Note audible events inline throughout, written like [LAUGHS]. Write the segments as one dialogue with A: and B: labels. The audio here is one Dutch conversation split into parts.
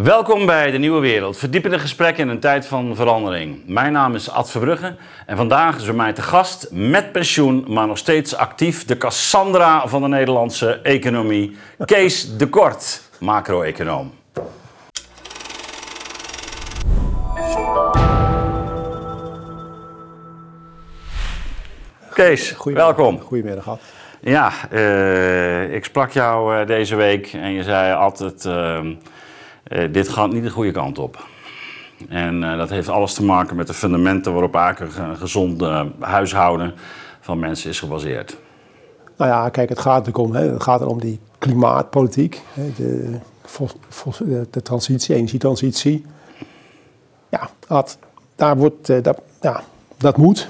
A: Welkom bij de Nieuwe Wereld, verdiepende gesprekken in een tijd van verandering. Mijn naam is Ad Verbrugge en vandaag is bij mij te gast met pensioen, maar nog steeds actief, de Cassandra van de Nederlandse economie, Kees de Kort, macro-econoom. Kees, welkom.
B: Goedemiddag, Ad.
A: Ja, uh, ik sprak jou uh, deze week en je zei altijd, uh, dit gaat niet de goede kant op. En dat heeft alles te maken met de fundamenten waarop eigenlijk een gezond huishouden van mensen is gebaseerd.
B: Nou ja, kijk, het gaat natuurlijk om, hè, het gaat om die klimaatpolitiek, hè, de, de transitie, energietransitie. Ja, dat, daar wordt, dat, ja, dat moet.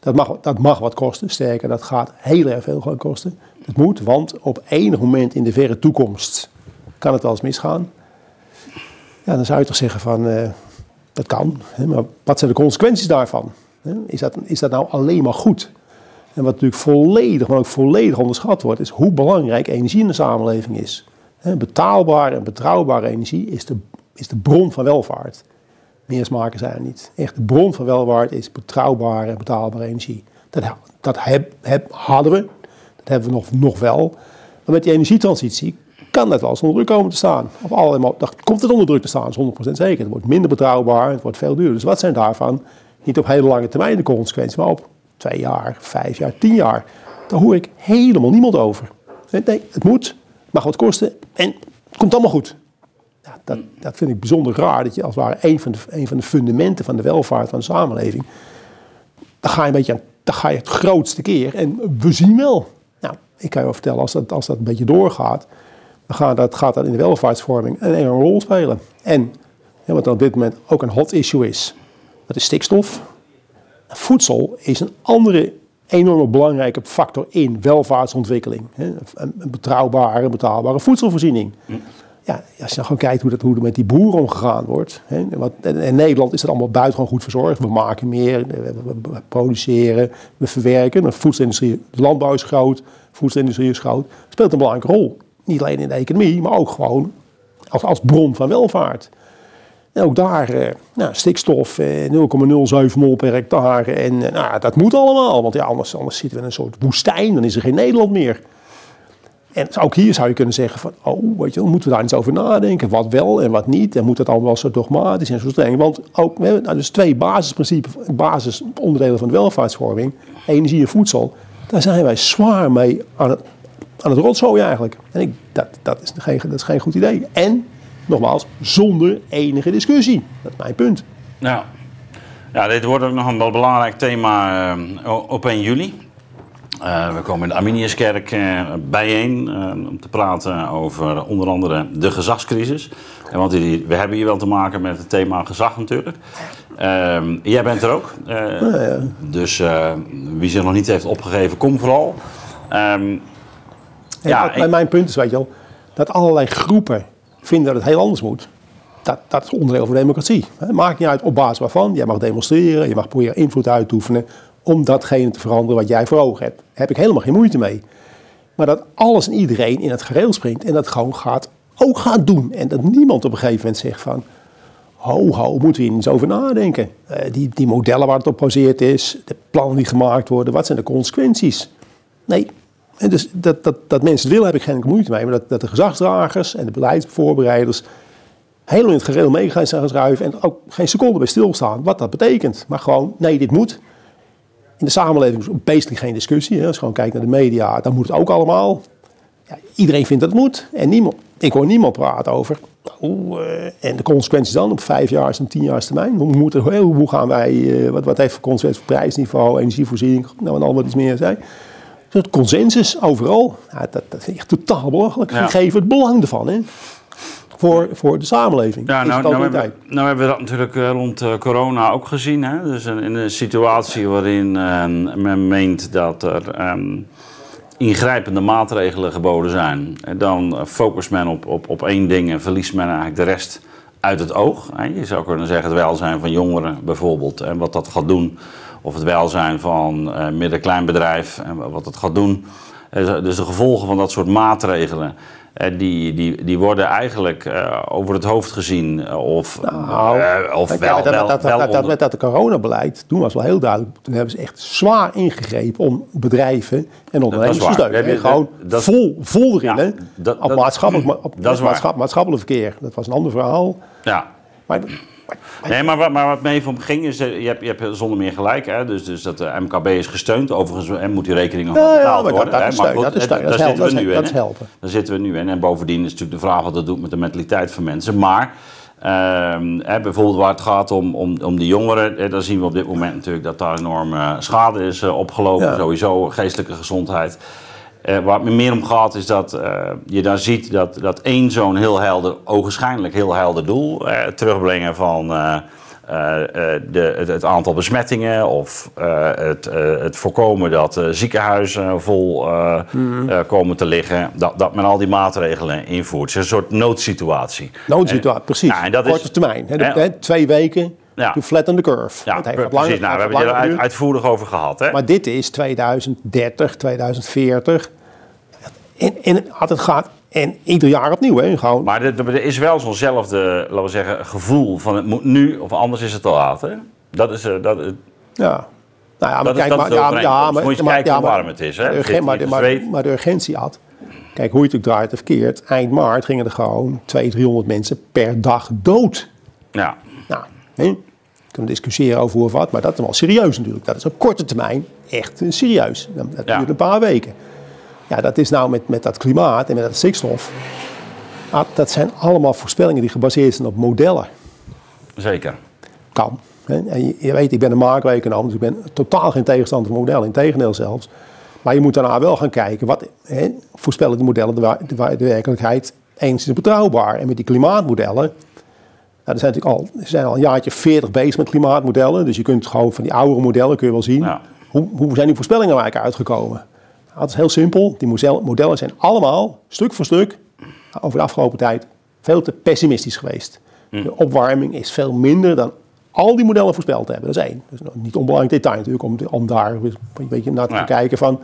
B: Dat mag, dat mag wat kosten, sterker, dat gaat heel erg veel kosten. Dat moet, want op enig moment in de verre toekomst kan het eens misgaan. Ja, dan zou je toch zeggen van, uh, dat kan, hè, maar wat zijn de consequenties daarvan? Is dat, is dat nou alleen maar goed? En wat natuurlijk volledig, maar ook volledig onderschat wordt, is hoe belangrijk energie in de samenleving is. Betaalbare en betrouwbare energie is de, is de bron van welvaart. Meer smaken zijn er niet. Echt de bron van welvaart is betrouwbare en betaalbare energie. Dat, dat heb, heb, hadden we, dat hebben we nog, nog wel. Maar met die energietransitie kan dat wel eens onder druk komen te staan. Of allemaal, dan komt het onder druk te staan, is 100% zeker. Het wordt minder betrouwbaar, het wordt veel duurder. Dus wat zijn daarvan niet op hele lange termijn de consequenties, maar op twee jaar, vijf jaar, tien jaar. Daar hoor ik helemaal niemand over. Nee, het moet, mag wat kosten en het komt allemaal goed. Ja, dat, dat vind ik bijzonder raar, dat je als het ware een van, de, een van de fundamenten van de welvaart van de samenleving, dan ga je een beetje ga je het grootste keer en we zien wel. Nou, ik kan je wel vertellen, als dat, als dat een beetje doorgaat, gaat dat, gaat dat in de welvaartsvorming een enorme rol spelen. En ja, wat op dit moment ook een hot issue is, dat is stikstof. Voedsel is een andere enorme belangrijke factor in welvaartsontwikkeling. Een betrouwbare, betaalbare voedselvoorziening ja, als je dan gewoon kijkt hoe, dat, hoe er met die boeren omgegaan wordt. Hè, wat, in Nederland is dat allemaal buitengewoon goed verzorgd. We maken meer, we, produceren, we verwerken. De voedselindustrie, de landbouw is groot, de voedselindustrie is groot. Speelt een belangrijke rol. Niet alleen in de economie, maar ook gewoon als, als bron van welvaart. En ook daar, eh, nou, stikstof, eh, 0,07 mol per hectare. En eh, nou, dat moet allemaal, want ja, anders, anders zitten we in een soort woestijn. Dan is er geen Nederland meer. En ook hier zou je kunnen zeggen van, oh, weet je, moeten we daar eens over nadenken. Wat wel en wat niet. En moet dat allemaal zo dogmatisch en zo streng. Want ook, we hebben nou dus twee basisprincipes, basisonderdelen van de welvaartsvorming. Energie en voedsel. Daar zijn wij zwaar mee aan het, aan het rotzooien eigenlijk. En ik, dat, dat, is geen, dat is geen goed idee. En, nogmaals, zonder enige discussie. Dat is mijn punt.
A: Nou, ja, dit wordt ook nog een wel belangrijk thema uh, op 1 juli. Uh, we komen in de Arminiuskerk uh, bijeen om te praten over onder andere de gezagscrisis. En want die, we hebben hier wel te maken met het thema gezag natuurlijk. Ehm, jij bent er ook. Ja. Dus wie zich nog niet heeft opgegeven, kom vooral. Um,
B: ja, ja, mijn punt is, weet je wel, dat allerlei groepen vinden dat het heel anders moet. Dat, dat is onderdeel van de democratie. Maakt niet uit op basis waarvan. Jij mag demonstreren, je mag proberen invloed uit te oefenen om datgene te veranderen wat jij voor ogen hebt. Daar heb ik helemaal geen moeite mee. Maar dat alles en iedereen in het gereel springt en dat gewoon gaat, ook gaat doen. En dat niemand op een gegeven moment zegt van, ho, ho, moeten we hier eens over nadenken. Uh, die, die modellen waar het op gebaseerd is, de plannen die gemaakt worden, wat zijn de consequenties? Nee, en dus dat, dat, dat mensen het willen heb ik geen moeite mee. Maar dat, dat de gezagsdragers en de beleidsvoorbereiders helemaal in het gereel mee gaan schuiven en ook geen seconde bij stilstaan wat dat betekent. Maar gewoon, nee, dit moet. In de samenleving is basically geen discussie. Hè. Als je gewoon kijkt naar de media, dan moet het ook allemaal. Ja, iedereen vindt dat het moet. En niemand, ik hoor niemand praten over. Hoe, uh, en de consequenties dan op vijf jaar en tien jaar termijn. Hoe, moeten, hoe, gaan wij, uh, wat, wat heeft voor consequenties prijsniveau, energievoorziening, nou en al wat iets meer zei. Dus consensus overal. Ja, dat, dat is echt totaal belachelijk. Ja. Gegeven het belang ervan. Hè voor, voor de samenleving. Ja, nou,
A: nou, hebben, nou hebben we dat natuurlijk eh, rond uh, corona ook gezien. Hè? Dus in een situatie waarin uh, men meent dat er um, ingrijpende maatregelen geboden zijn, dan focust men op, op, op één ding en verliest men eigenlijk de rest uit het oog. Je zou kunnen zeggen het welzijn van jongeren bijvoorbeeld en wat dat gaat doen. Of het welzijn van midden-kleinbedrijf en wat het gaat doen. Dus de gevolgen van dat soort maatregelen eh, die, die, die worden eigenlijk eh, over het hoofd gezien. eh, Of,
B: Nou,
A: eh, of wel,
B: met,
A: wel,
B: dat, dat,
A: wel
B: dat, dat,
A: onder-
B: met dat coronabeleid, toen was wel heel duidelijk. Toen hebben ze echt zwaar ingegrepen om bedrijven en ondernemers te steunen. En gewoon
A: dat-
B: vol, vol erin,
A: Ja,
B: hè.
A: dat-
B: op maatschappelijk, ma- op maatschappelijk verkeer. Dat was een ander verhaal.
A: Ja.
B: Maar,
A: Nee, maar, wat- maar wat me even om ging is, eh, je hebt, je hebt zonder meer gelijk, hè? Dus, dus dat de MKB is gesteund. Overigens eh, moet die rekening nog
B: Ja,
A: wel
B: ja,
A: betaald
B: dat-
A: worden.
B: dat
A: hè.
B: is
A: Maar
B: steun, dat is
A: eh,
B: steun, dat
A: daar
B: is
A: zitten we
B: helpen,
A: nu
B: dat
A: in.
B: helpen.
A: Daar zitten we nu in. En bovendien is natuurlijk de vraag wat dat doet met de mentaliteit van mensen. Maar ehm, hè, bijvoorbeeld waar het gaat om, om, om de jongeren, hè, dan zien we op dit moment natuurlijk dat daar enorm eh, schade is eh, opgelopen.
B: Ja.
A: Sowieso geestelijke gezondheid. Eh, waar het me meer om gaat is dat eh, je daar ziet dat, dat één zo'n heel helder, ogenschijnlijk heel helder doel, eh, terugbrengen van de, het, het aantal besmettingen of het, het voorkomen dat ziekenhuizen vol eh, komen te liggen, dat, dat men al die maatregelen invoert. Het is een soort noodsituatie.
B: noodsituatie, precies.
A: Ja, en dat is-
B: Korte termijn. Hè, de- hè, twee weken,
A: Ja.
B: to flatten the curve.
A: Ja,
B: Het heeft langer-
A: precies. Nou, we hebben het er uit, uitvoerig over gehad. Hè?
B: Maar dit is 2030, 2040. En, en had het gaat. En ieder jaar opnieuw, hè? Gewoon.
A: Maar er, is wel zo'nzelfde, laten we zeggen, gevoel van het moet nu of anders is het te laat. Hè? Dat is, eh, dat,
B: ja. Nou ja, maar kijk,
A: dat
B: maar, ja, maar,
A: Moet je kijken hoe warm het is, hè?
B: maar de maar, de- urgentie had. Kijk, hoe je het ook draait of verkeerd. Eind maart gingen er gewoon 200, 300 mensen per dag dood.
A: ja.
B: Nou, kunnen discussiëren over hoe of wat, maar dat is wel serieus natuurlijk. Dat is op korte termijn echt serieus. Dat dat
A: Ja.
B: duurt een paar weken. Ja, dat is nou met, met dat klimaat en met dat stikstof. Ah, dat zijn allemaal voorspellingen die gebaseerd zijn op modellen.
A: Zeker.
B: kan. En je, je weet, ik ben een macro-econoom, dus ik ben totaal geen tegenstander van modellen, in tegendeel zelfs. Maar je moet daarna wel gaan kijken, wat hè, voorspellen die modellen de, de, de werkelijkheid enigszins betrouwbaar? En met die klimaatmodellen, nou, er zijn natuurlijk al, er zijn al een jaartje 40 bezig met klimaatmodellen, dus je kunt gewoon van die oudere modellen kun je wel zien,
A: Ja.
B: hoe, hoe zijn die voorspellingen eigenlijk uitgekomen? Nou, dat is heel simpel, die model- modellen zijn allemaal, stuk voor stuk, over de afgelopen tijd, veel te pessimistisch geweest. De opwarming is veel minder dan al die modellen voorspeld hebben. Dat is één. Dat is nog niet onbelangrijk detail natuurlijk, om, om daar een beetje naar te
A: Ja.
B: kijken van...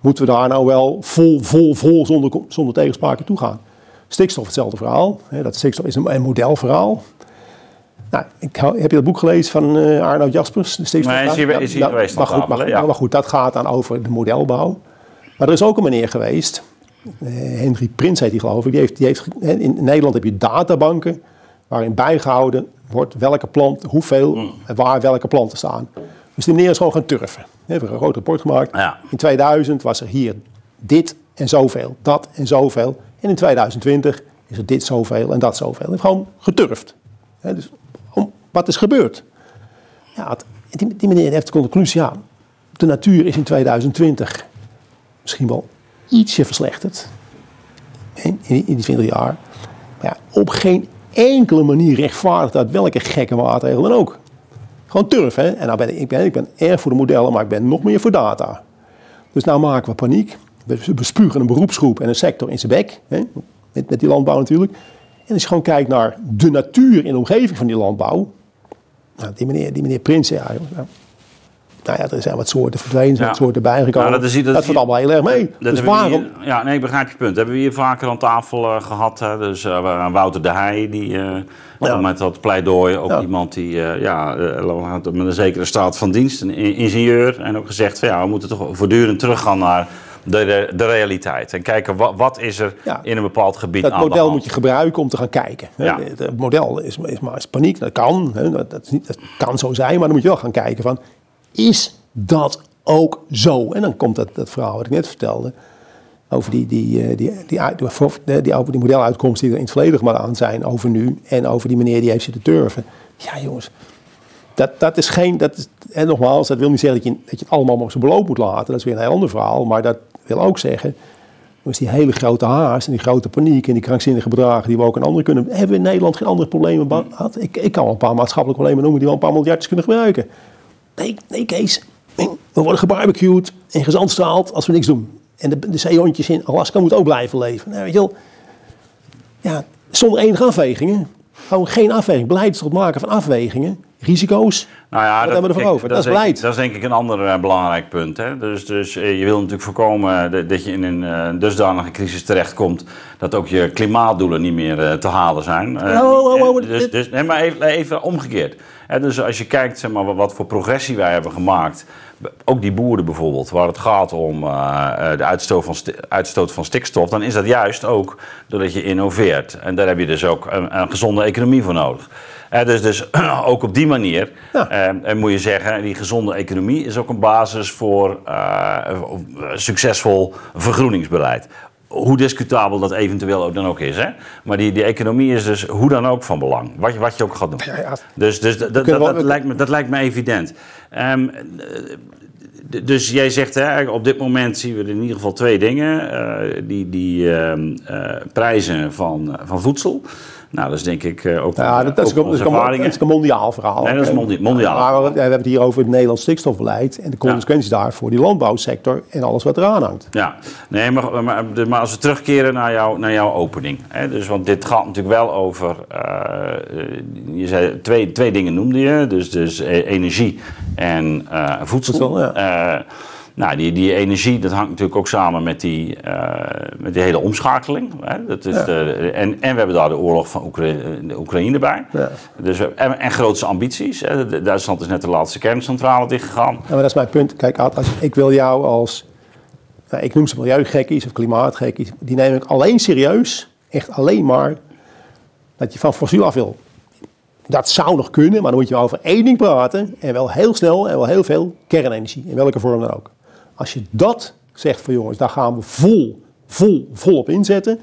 B: moeten we daar nou wel vol, vol, vol zonder, zonder tegenspraken toe gaan? Stikstof, hetzelfde verhaal. Hè, dat stikstof is een, een modelverhaal. Nou, ik, heb je dat boek gelezen van eh Arnoud Jaspers? De stikstof
A: Nee, is hier- is hier
B: Ja,
A: geweest
B: maar goed, maar,
A: hè? Ja.
B: maar goed, dat gaat dan over de modelbouw. Maar er is ook een meneer geweest, eh, Henry Prins heet die geloof ik. Die heeft, die heeft, in Nederland heb je databanken waarin bijgehouden wordt welke plant, hoeveel en waar welke planten staan. Dus die meneer is gewoon gaan turven. Hij heeft een groot rapport gemaakt.
A: Ja.
B: In 2000 was er hier dit en zoveel, dat en zoveel. En in 2020 is er dit zoveel en dat zoveel. Gewoon geturfd. Dus wat is gebeurd? Ja, het- die, meneer heeft de conclusie, ja, de natuur is in 2020 misschien wel ietsje verslechterd. In, in, die 20 jaar. Maar ja, op geen enkele manier rechtvaardigt dat welke gekke maatregel dan ook. Gewoon turf, hè. En nou ben ik, ik, ben, ik ben erg voor de modellen, maar ik ben nog meer voor data. Dus nou maken we paniek. We bespugen een beroepsgroep en een sector in zijn bek. Hè? Met, met die landbouw natuurlijk. En als je gewoon kijkt naar de natuur in de omgeving van die landbouw. Nou, die meneer, die meneer Prins, ja, joh, nou, nou ja, er zijn wat soorten verdwenen, er zijn
A: Ja.
B: wat soorten bijgekomen.
A: Nou, dat is- dat
B: dat valt allemaal heel erg mee.
A: Dat
B: dus waarom...
A: hier- ja, nee, ik begrijp je punt. Dat hebben we hier vaker aan tafel eh, gehad. Hè. Dus eh, Wouter de Heij, die eh,
B: Ja.
A: met dat pleidooi, ook
B: Ja.
A: iemand die ja, met een zekere staat van dienst, een ingenieur, en ook gezegd van ja, we moeten toch voortdurend teruggaan naar de, de realiteit. En kijken wat, wat is er
B: Ja.
A: in een bepaald gebied
B: Dat
A: aan de
B: model
A: hand.
B: moet je gebruiken om te gaan kijken.
A: Ja.
B: Het model is, is maar is paniek, dat kan. hè. Dat, dat, is niet, dat kan zo zijn, maar dan moet je wel gaan kijken van... is dat ook zo? En dan komt dat, dat verhaal wat ik net vertelde... over die, die, eh, die, die, die, die, die modeluitkomsten die er in het verleden maar aan zijn... over nu en over die meneer die heeft zitten turven. Ja, jongens, dat, dat is geen. Dat is, en nogmaals, dat wil niet zeggen dat je, dat je het allemaal op zijn beloop moet laten. Dat is weer een heel ander verhaal. Maar dat wil ook zeggen. Dus die hele grote haast en die grote paniek en die krankzinnige bedragen die we ook aan anderen kunnen. Hebben we in Nederland geen andere problemen gehad? Ik, ik kan wel een paar maatschappelijke problemen noemen die wel een paar miljardjes kunnen gebruiken. Nee, nee, Kees. We worden gebarbecued en gezandstraald als we niks doen. En de, de zeehondjes in Alaska moeten ook blijven leven. Nou, weet je wel, ja, zonder enige afwegingen. Gewoon geen afweging. Beleid tot maken van afwegingen. Risico's.
A: Nou ja,
B: Wat hebben we ervoor over? Dat is
A: denk ik-
B: beleid.
A: Dat is denk ik een ander eh, belangrijk punt. Hè? Dus, dus eh, je wil natuurlijk voorkomen dat, dat je in een eh, dusdanige crisis terechtkomt dat ook je klimaatdoelen niet meer eh, te halen zijn. Eh,
B: Oh, oh, oh,
A: eh, dus, dus, nee, maar even, even omgekeerd. Dus als je kijkt zeg maar, wat voor progressie wij hebben gemaakt, ook die boeren bijvoorbeeld, waar het gaat om eh, eh, de uitstoot van, uitstoot van stikstof, dan is dat juist ook doordat je innoveert. En daar heb je dus ook een, een gezonde economie voor nodig. Hè, dus, dus [CLEARS THROAT] ook op die manier
B: Ja.
A: eh, en moet je zeggen, die gezonde economie is ook een basis voor eh, succesvol vergroeningsbeleid. Hoe discutabel dat eventueel ook dan ook is. Hè? Maar die, die economie is dus hoe dan ook van belang. Wat, je- wat je ook gaat doen.
B: Ja, ja.
A: Dus, dus dat, dat lijkt me, dat lijkt me evident. Ehm, eh, dus jij zegt, hè, op dit moment zien we in ieder geval twee dingen. Eh, die die ehm, eh, prijzen van, van voedsel. Nou, dat is denk ik eh, ook,
B: Ja, dat, dat, is,
A: ook
B: dat, is, dat is een mondiaal verhaal.
A: Nee, dat is mondiaal.
B: Maar we, we hebben het hier over het Nederlands stikstofbeleid en de consequenties daar voor die landbouwsector en alles wat eraan hangt.
A: Ja, nee, maar, maar, maar als we terugkeren naar, jou, naar jouw opening. Hè, dus, want dit gaat natuurlijk wel over. eh, eh, je zei twee, twee dingen noemde je, dus, dus eh, energie en eh, voedsel.
B: Voedsel,
A: Eh, nou, die, die energie, dat hangt natuurlijk ook samen met die, eh, met die hele omschakeling. Hè? Dat is
B: Ja.
A: de, en, en we hebben daar de oorlog van Oekra- de Oekraïne bij.
B: Ja.
A: Dus, en, en grootste ambities. Hè? Duitsland is net de laatste kerncentrale dichtgegaan.
B: Ja, maar dat is mijn punt. Kijk, Ad, als, ik wil jou als, nou, ik noem ze milieugekkies of klimaatgekkies, die neem ik alleen serieus, echt alleen maar, dat je van fossiel af wil. Dat zou nog kunnen, maar dan moet je wel over één ding praten en wel heel snel en wel heel veel kernenergie, in welke vorm dan ook. Als je dat zegt van jongens, daar gaan we vol, vol, vol op inzetten,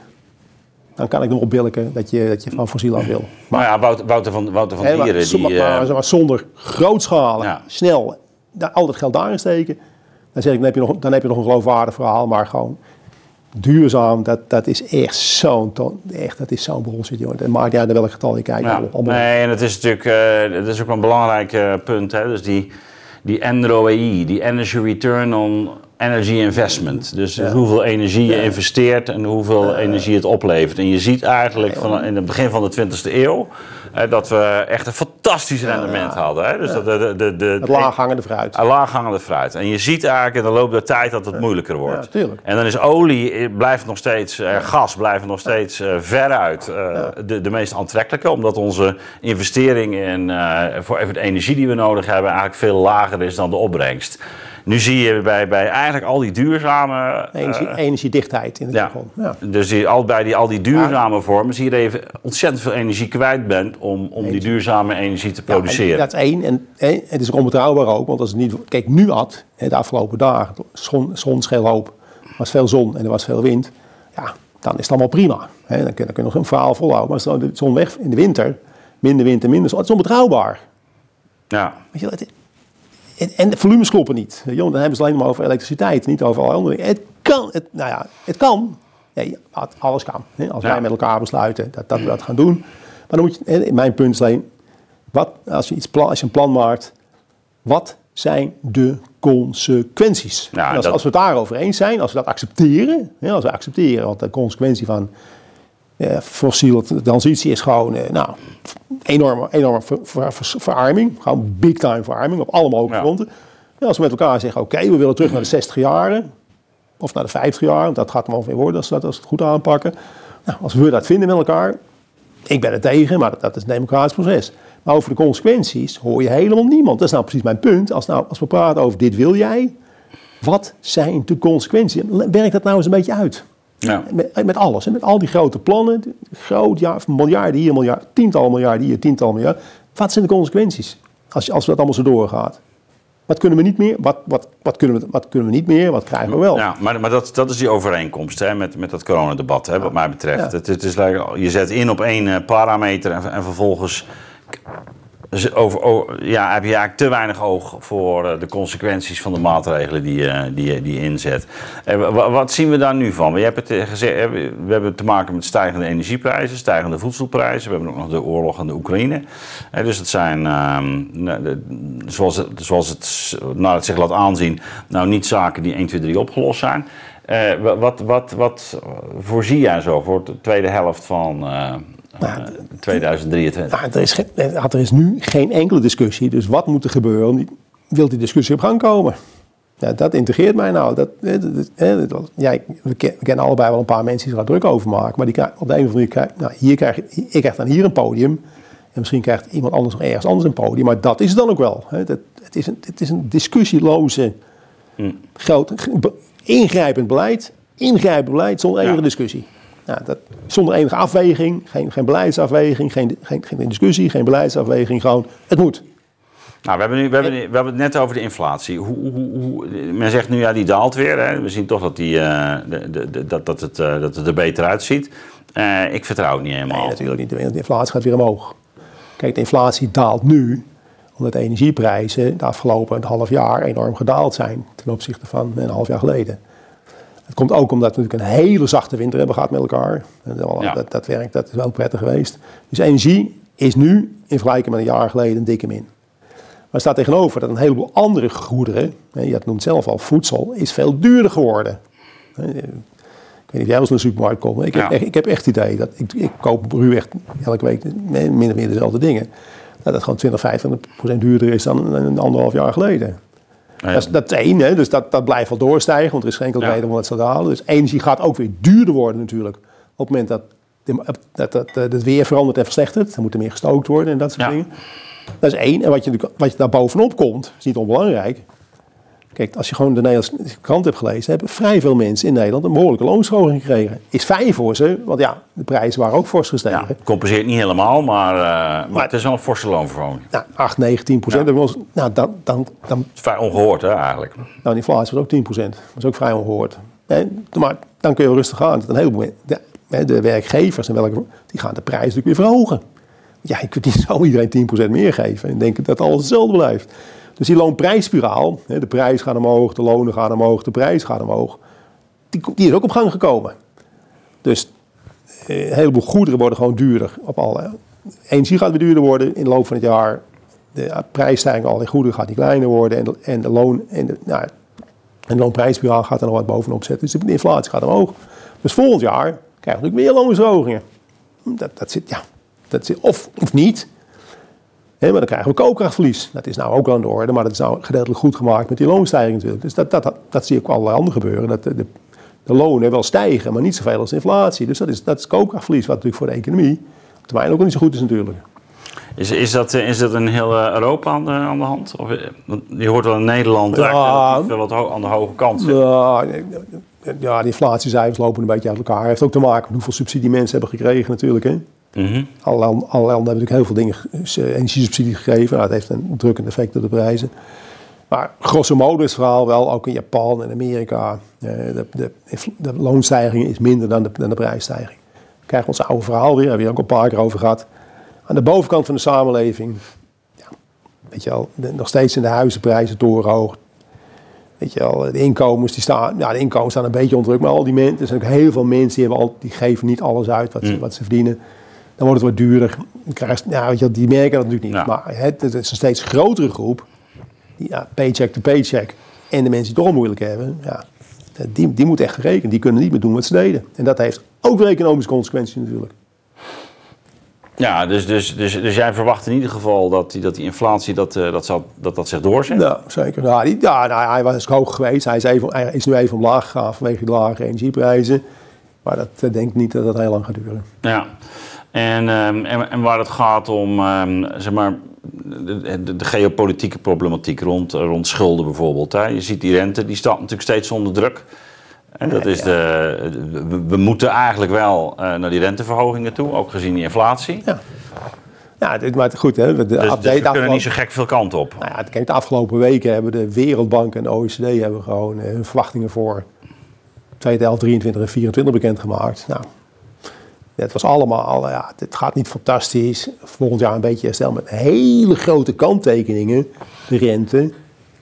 B: dan kan ik nog opbilliken dat je, dat je van fossiel af wil.
A: Maar ja, Wouter, Wouter van, Wouter van
B: maar,
A: Dieren, die...
B: maar,
A: eh,
B: maar zonder grootschalig,
A: Ja.
B: snel, al dat geld daarin steken. Dan, zeg ik, dan, heb je nog, dan heb je nog een geloofwaardig verhaal, maar gewoon duurzaam, dat, dat is echt zo'n echt, dat is zo'n bullshit, joh. Het maakt niet uit naar welk getal je kijkt.
A: Ja, nee, en het is natuurlijk eh, dat is ook een belangrijk eh, punt. Hè? Dus die, die NROE, die Energy Return on Energy Investment. Dus hoeveel energie je investeert en hoeveel energie het oplevert. En je ziet eigenlijk van, in het begin van de 20e eeuw dat we echt een fantastisch rendement hadden. Hè? Dus dat de, de, de,
B: Het laaghangende fruit.
A: een laaghangende fruit. En je ziet eigenlijk in de loop der tijd dat het moeilijker wordt. En dan is olie eh, blijft nog steeds, eh, gas blijft nog steeds eh, veruit eh, de, de meest aantrekkelijke. Omdat onze investering in, eh, voor even de energie die we nodig hebben eigenlijk veel lager is dan de opbrengst. Nu zie je bij, bij eigenlijk al die duurzame... eh,
B: Energie, energiedichtheid in de
A: ja.
B: Ja.
A: Dus die, al, bij die, al die duurzame vormen zie je dat je ontzettend veel energie kwijt bent om, om die duurzame energie te
B: Ja, en
A: produceren.
B: dat is één. En, en het is ook onbetrouwbaar ook, want als het niet... Kijk, nu had, de afgelopen dagen, zon, zon scheel hoop, was veel zon en er was veel wind. Ja, dan is het allemaal prima. Dan, kun, dan kun je nog een verhaal volhouden. Maar als de zon weg in de winter, minder wind en minder zon, het is onbetrouwbaar.
A: Ja.
B: Weet je, het, en, en de volumes kloppen niet. Weet je wel, Dan hebben ze alleen maar over elektriciteit, niet over alle andere dingen. Het kan, het, nou ja, het kan. Nee, alles kan. Hè. Als
A: Ja.
B: wij met elkaar besluiten dat, dat we dat gaan doen. Maar dan moet je, hè, mijn punt is alleen, wat, als, je iets plan, als je een plan maakt, wat zijn de consequenties?
A: Ja,
B: als,
A: dat-
B: als we het daarover eens zijn, als we dat accepteren, hè, als we accepteren, want de consequentie van fossiele transitie is gewoon, eh, nou, enorme, enorme ver- ver- ver- verarming. Gewoon big time verarming op alle mogelijke
A: Ja.
B: fronten. En als we met elkaar zeggen, oké, we willen terug naar de 60 jaren. Of naar de 50 jaar, want dat gaat wel weer worden als we dat als we het goed aanpakken. Nou, als we dat vinden met elkaar, ik ben er tegen, maar dat, dat is een democratisch proces. Maar over de consequenties hoor je helemaal niemand. Dat is nou precies mijn punt. Als, nou, als we praten over dit wil jij, wat zijn de consequenties? Werk dat nou eens een beetje uit.
A: Ja.
B: Met, met alles, met al die grote plannen, groot, ja, miljarden hier, miljard, tientallen miljarden hier, tientallen miljarden. Wat zijn de consequenties als, als dat allemaal zo doorgaat? Wat kunnen we niet meer? Wat, wat, wat, kunnen, we, wat kunnen we niet meer? Wat krijgen we wel?
A: Ja, maar, maar dat, dat is die overeenkomst hè, met, met dat coronadebat, hè, wat mij betreft.
B: Ja.
A: Het, het is, je zet in op één eh, parameter en, en vervolgens over, over- ja, heb je eigenlijk te weinig oog voor eh, de consequenties van de maatregelen die, je- die, je- die je inzet. Wat zien we daar nu van? Het eh, gezegd, we hebben te maken met stijgende energieprijzen, stijgende voedselprijzen. We hebben ook nog de oorlog in de Oekraïne. Dus het zijn, ehm, nou, zoals het, zoals het naar het zich laat aanzien, nou niet zaken die 1, 2, 3 opgelost zijn. Eh, wa- wat, wat, wat voorzie jij zo voor de tweede helft van, eh, Nou, 2023.
B: Nou, er, is er is nu geen enkele discussie. Dus wat moet er gebeuren? Wil die discussie op gang komen? Ja, dat integreert mij nou. Dat, dat, ja, we, kennen allebei wel een paar mensen die er druk over maken. Maar die krijgen, op de een of andere manier, nou, hier krijg, ik krijg dan hier een podium. En misschien krijgt iemand anders nog ergens anders een podium. Maar dat is het dan ook wel. Het, het, is, een, het is een discussieloze, hmm. groot, ingrijpend beleid. Ingrijpend beleid zonder enige discussie. Nou, dat, zonder enige afweging, geen, geen beleidsafweging, geen, geen, geen discussie, geen beleidsafweging. Gewoon, het moet.
A: Nou, we hebben, nu, we, hebben, we hebben het net over de inflatie. Hoe, hoe, hoe, men zegt nu, ja, die daalt weer. Hè. We zien toch dat, die, uh, de, de, dat, dat, het, uh, dat het er beter uitziet. Uh, ik vertrouw het niet helemaal.
B: Nee, natuurlijk niet. De inflatie gaat weer omhoog. Kijk, de inflatie daalt nu omdat de energieprijzen de afgelopen half jaar enorm gedaald zijn ten opzichte van een half jaar geleden. Het komt ook omdat we natuurlijk een hele zachte winter hebben gehad met elkaar. Dat, dat, werkt, dat is wel prettig geweest. Dus energie is nu in vergelijking met een jaar geleden een dikke min. Maar staat tegenover dat een heleboel andere goederen, je noemt zelf al voedsel, is veel duurder geworden. Ik weet niet of jij wel eens naar de supermarkt komt. Ik heb, echt, ik heb echt het idee dat ik, ik koop ruw echt elke week min of meer dezelfde dingen. Dat het gewoon 20, 25 procent duurder is dan een anderhalf jaar geleden. Dat, is, dat is één, hè? dus dat, dat blijft wel doorstijgen, want er is geen enkele reden om het te halen. Dus energie gaat ook weer duurder worden natuurlijk. Op het moment dat, dat, dat, dat het weer verandert en verslechtert, dan moet er meer gestookt worden en dat soort dingen. Dat is één. En wat je, wat je daar bovenop komt, is niet onbelangrijk. Kijk, als je gewoon de Nederlandse krant hebt gelezen, hebben vrij veel mensen in Nederland een behoorlijke loonsverhoging gekregen. Is fijn voor ze, want ja, de prijzen waren ook fors gestegen. Ja,
A: compenseert niet helemaal, maar, uh, maar, het is wel een forse loonverhoging.
B: Nou, 8, 9, 10 procent. Ja. Nou, dan, dan, dan,
A: dat is vrij ongehoord, hè, eigenlijk.
B: Nou, de inflatie was ook 10 procent. Dat is ook vrij ongehoord. maar dan kun je rustig aan. Dat een heleboel, de, de werkgevers en welke, die gaan de prijs natuurlijk weer verhogen. Ja, je kunt niet [LAUGHS] zo iedereen 10% meer geven en denken dat alles hetzelfde blijft. Dus die loonprijsspiraal, de prijs gaat omhoog, de lonen gaan omhoog, de prijs gaat omhoog, die, die is ook op gang gekomen. Dus eh, een heleboel goederen worden gewoon duurder. Op alle. Energie gaat weer duurder worden in de loop van het jaar. De prijsstijging al die goederen gaat die kleiner worden. En de, en de loon en de, nou, en de loonprijsspiraal gaat er nog wat bovenop zetten. Dus de inflatie gaat omhoog. Dus volgend jaar krijgen we natuurlijk meer loonsverhogingen. Dat, dat zit, ja, dat is, of, of niet. Maar dan krijgen we koopkrachtverlies. Dat is nou ook aan de orde, maar dat is nou gedeeltelijk goed gemaakt met die loonstijging natuurlijk. Dus dat, dat, dat, zie ik ook allerlei andere gebeuren. Dat de, de, lonen wel stijgen, maar niet zoveel als inflatie. Dus dat is, dat is koopkrachtverlies, wat natuurlijk voor de economie op termijn ook niet zo goed is natuurlijk.
A: Is, is, dat, is dat in heel eh, Europa aan de, aan de hand? Of, eh, je hoort wel in Nederland ja, wel wat aan de hoge kant
B: Ja, ja, de inflatiecijfers lopen een beetje uit elkaar. heeft ook te maken met hoeveel subsidie mensen hebben gekregen natuurlijk. Hè? Mm Alle, landen, hebben natuurlijk heel veel dingen, eh, energiesubsidie gegeven. Nou, dat heeft een drukkend effect op de prijzen. Maar grosso modo is het verhaal wel, ook in Japan en Amerika, eh, de, de, de loonstijging is minder dan de, dan de prijsstijging. We krijgen ons oude verhaal weer, hebben we ook een paar keer over gehad. Aan de bovenkant van de samenleving, ja, weet je wel, nog steeds in de huizenprijzen torenhoog. Weet je wel, de inkomens die staan, ja, de inkomens staan een beetje onder druk, maar al die mensen, er zijn ook heel veel mensen die, hebben al, die geven niet alles uit wat, ze, mm. wat ze verdienen dan wordt het wat duurder. ja, weet je, die merken dat natuurlijk niet. Maar het, het, is een steeds grotere groep. Die, ja, paycheck to paycheck. En de mensen die het toch moeilijk hebben. Ja, die, die moeten echt gerekend. Die kunnen niet meer doen wat ze deden. En dat heeft ook weer economische consequenties natuurlijk.
A: Ja, dus, dus, dus, dus jij verwacht in ieder geval dat die, dat die inflatie dat, uh, dat, zal, dat, dat zich doorzet?
B: Ja, zeker. Ja, die, ja nou, hij was hoog geweest. Hij is, even, hij is nu even omlaag gegaan vanwege de lage energieprijzen. Maar dat uh, denk ik niet dat dat heel lang gaat duren.
A: Ja. En, um, en, en, waar het gaat om um, zeg maar, de, de, de, geopolitieke problematiek rond, rond schulden bijvoorbeeld. Hè. Je ziet die rente, die staat natuurlijk steeds onder druk. En dat is de, we, moeten eigenlijk wel uh, naar die renteverhogingen toe, ook gezien die inflatie.
B: Ja. Ja, dit, maar goed, hè, de
A: dus, dus update dus we kunnen niet zo gek veel kant op.
B: Nou ja, kijk, de afgelopen weken hebben de Wereldbank en de OECD hebben gewoon uh, hun verwachtingen voor 2023 en 2024 bekendgemaakt. Nou, het was allemaal, ja, het gaat niet fantastisch. Volgend jaar een beetje herstel met hele grote kanttekeningen. De rente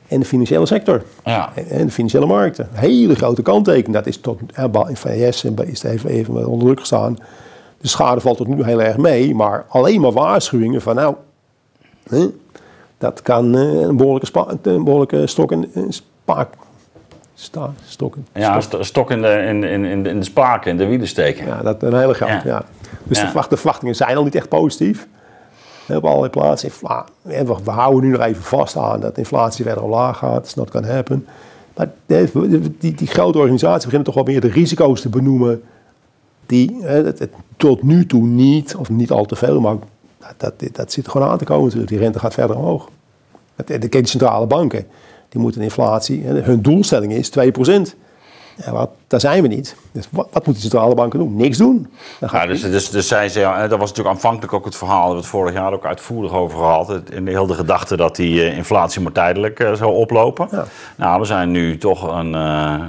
B: en de financiële sector. Ja. En de financiële markten. Hele grote kanttekeningen. Dat is tot, in VS is even, even onder druk gestaan. De schade valt tot nu heel erg mee. Maar alleen maar waarschuwingen van nou, hè, dat kan eh, een behoorlijke, spa, een behoorlijke stok en spaak Sta, stokken.
A: Ja, in de, in, in, in de, spaken, in de wielen steken.
B: Ja, dat een hele groot.
A: Ja.
B: Ja. Dus
A: Ja.
B: de, verwacht- de verwachtingen zijn al niet echt positief. Op allerlei plaatsen. En we, we houden nu nog even vast aan dat inflatie verder omlaag gaat. It's not gonna happen. Maar de- die, die grote organisaties beginnen toch wel meer de risico's te benoemen. Die hè, het, het tot nu toe niet, of niet al te veel, maar dat, dat, dat zit er gewoon aan te komen natuurlijk. Die rente gaat verder omhoog. Het- De, de centrale banken, die moeten inflatie, hun doelstelling is 2%. Ja, wat, daar zijn we niet. Dus wat, wat moeten de centrale banken doen? Niks doen.
A: Ja, dus, dus, dus zij zei, ja, dat was natuurlijk aanvankelijk ook het verhaal, daar hebben we het vorig jaar ook uitvoerig over gehad. Het- In de hele gedachte dat die eh, inflatie maar tijdelijk eh, zou oplopen.
B: Ja.
A: Nou, we zijn nu toch een eh,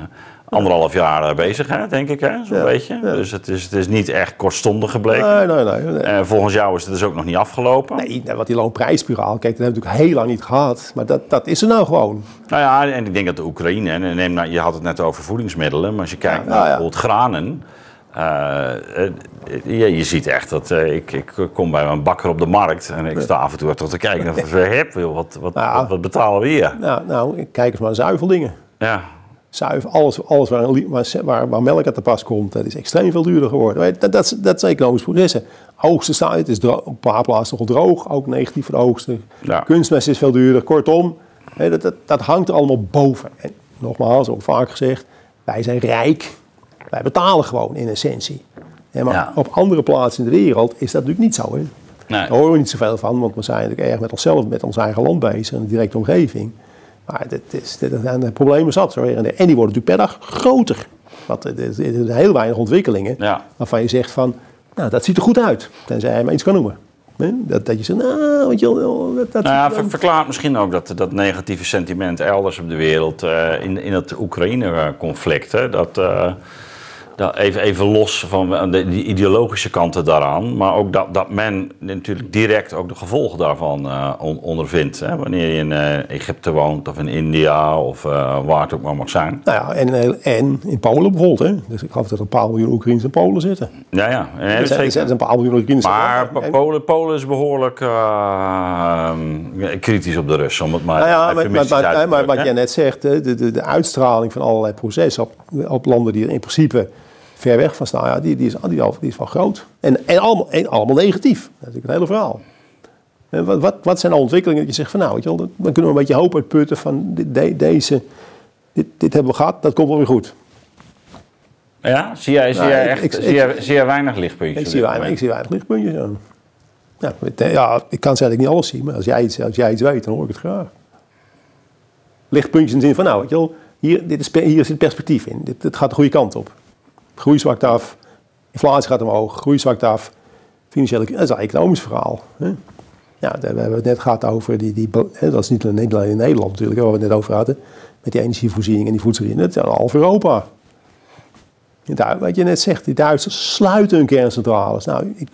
A: anderhalf jaar eh, bezig, hè, denk ik, hè, zo'n
B: Ja,
A: beetje.
B: ja.
A: Dus het is, het is niet echt kortstondig gebleken.
B: Nee, nee, nee.
A: Eh, volgens jou is het dus ook nog niet afgelopen.
B: Nee, wat die loonprijsspiraal, kijk, dat hebben we natuurlijk heel lang niet gehad. Maar dat, dat is er nou gewoon.
A: Nou ja, en ik denk dat de Oekraïne, en neem nou, je had het net over voedingsmiddelen, maar als je kijkt
B: Ja,
A: naar bijvoorbeeld granen, eh, eh, je, je ziet echt dat ik, ik kom bij een bakker op de markt en ik sta af en toe toch te kijken of ik heb, wat, wat, wat, wat betalen we hier?
B: Nou, nou kijk eens maar zuiveldingen.
A: Ja,
B: Zuivel, alles, alles waar, waar, waar, melk aan te pas komt, dat is extreem veel duurder geworden. Dat, dat, dat is economisch processen. Oogsten staan, het is op een paar plaatsen nog droog, ook negatief voor de oogsten.
A: Ja.
B: Kunstmest is veel duurder. Kortom, hè, dat, dat, dat hangt er allemaal boven. En nogmaals, ook vaak gezegd, wij zijn rijk. Wij betalen gewoon in essentie. Maar
A: Ja.
B: op andere plaatsen in de wereld is dat natuurlijk niet zo. Hè?
A: nee.
B: Daar horen we niet zoveel van, want we zijn natuurlijk erg met onszelf, met ons eigen land bezig en de directe omgeving. Maar dit is, dit zijn de problemen zat. Zo. En die worden natuurlijk per dag groter. Want er zijn heel weinig ontwikkelingen
A: Ja.
B: waarvan je zegt van, nou dat ziet er goed uit. Tenzij je maar iets kan noemen. Dat, dat je zegt, nou, weet je dat, dat
A: Nou ja,
B: er-
A: ver- verklaart misschien ook dat, dat negatieve sentiment elders op de wereld, eh, in, in het Oekraïne-conflict, hè, dat, eh, dat even, even los van de, die ideologische kanten daaraan, maar ook dat, dat men natuurlijk direct ook de gevolgen daarvan eh, on- ondervindt. Hè, wanneer je in eh, Egypte woont of in India of eh, waar het ook maar mag zijn.
B: Nou ja, en, eh, en in Polen bijvoorbeeld. Hè? Dus ik geloof dat er een paar miljoen Oekraïners in Polen zitten.
A: Ja, ja. Eh,
B: Er zijn, er een paar miljoen Oekraïners.
A: Maar
B: En-
A: Polen, Polen is behoorlijk eh, eh, kritisch op de Russen, om het maar
B: Nou ja, maar, maar, maar, wat jij net zegt, de, de, de uitstraling van allerlei processen op, op landen die er in principe ver weg van staan, ja, die, die, is, die, is- die is wel groot. En, en, allemaal, en allemaal negatief. Dat is natuurlijk het hele verhaal. En wat, wat, wat zijn de ontwikkelingen dat je zegt van nou, weet je wel, dan kunnen we een beetje hoop uitputten van dit, de- deze, dit, dit hebben we gehad, dat komt wel weer goed.
A: Ja, zie jij, zie
B: Nou,
A: jij echt
B: ik-
A: zie
B: ik-
A: jij, zie jij weinig lichtpuntjes?
B: Ik zie, weinig, ik zie weinig lichtpuntjes aan. Ja, het- ja, ik kan zeggen dat ik niet alles zie, maar als jij, iets, als jij iets weet, dan hoor ik het graag. Lichtpuntjes in de zin van, nou, weet je wel, hier, dit is, hier zit perspectief in. Dit, dit gaat de goede kant op. Groei zwakt af, inflatie gaat omhoog, groei zwakt af. Financiële, dat is een economisch verhaal. Hè? Ja, daar- we hebben het net gehad over, die, die, dat is niet alleen in Nederland natuurlijk, waar we het net over hadden, met die energievoorziening en die voedselvoorziening. Dat is half Europa. Daar- Wat je net zegt, die Duitsers sluiten hun kerncentrales. Nou, ik,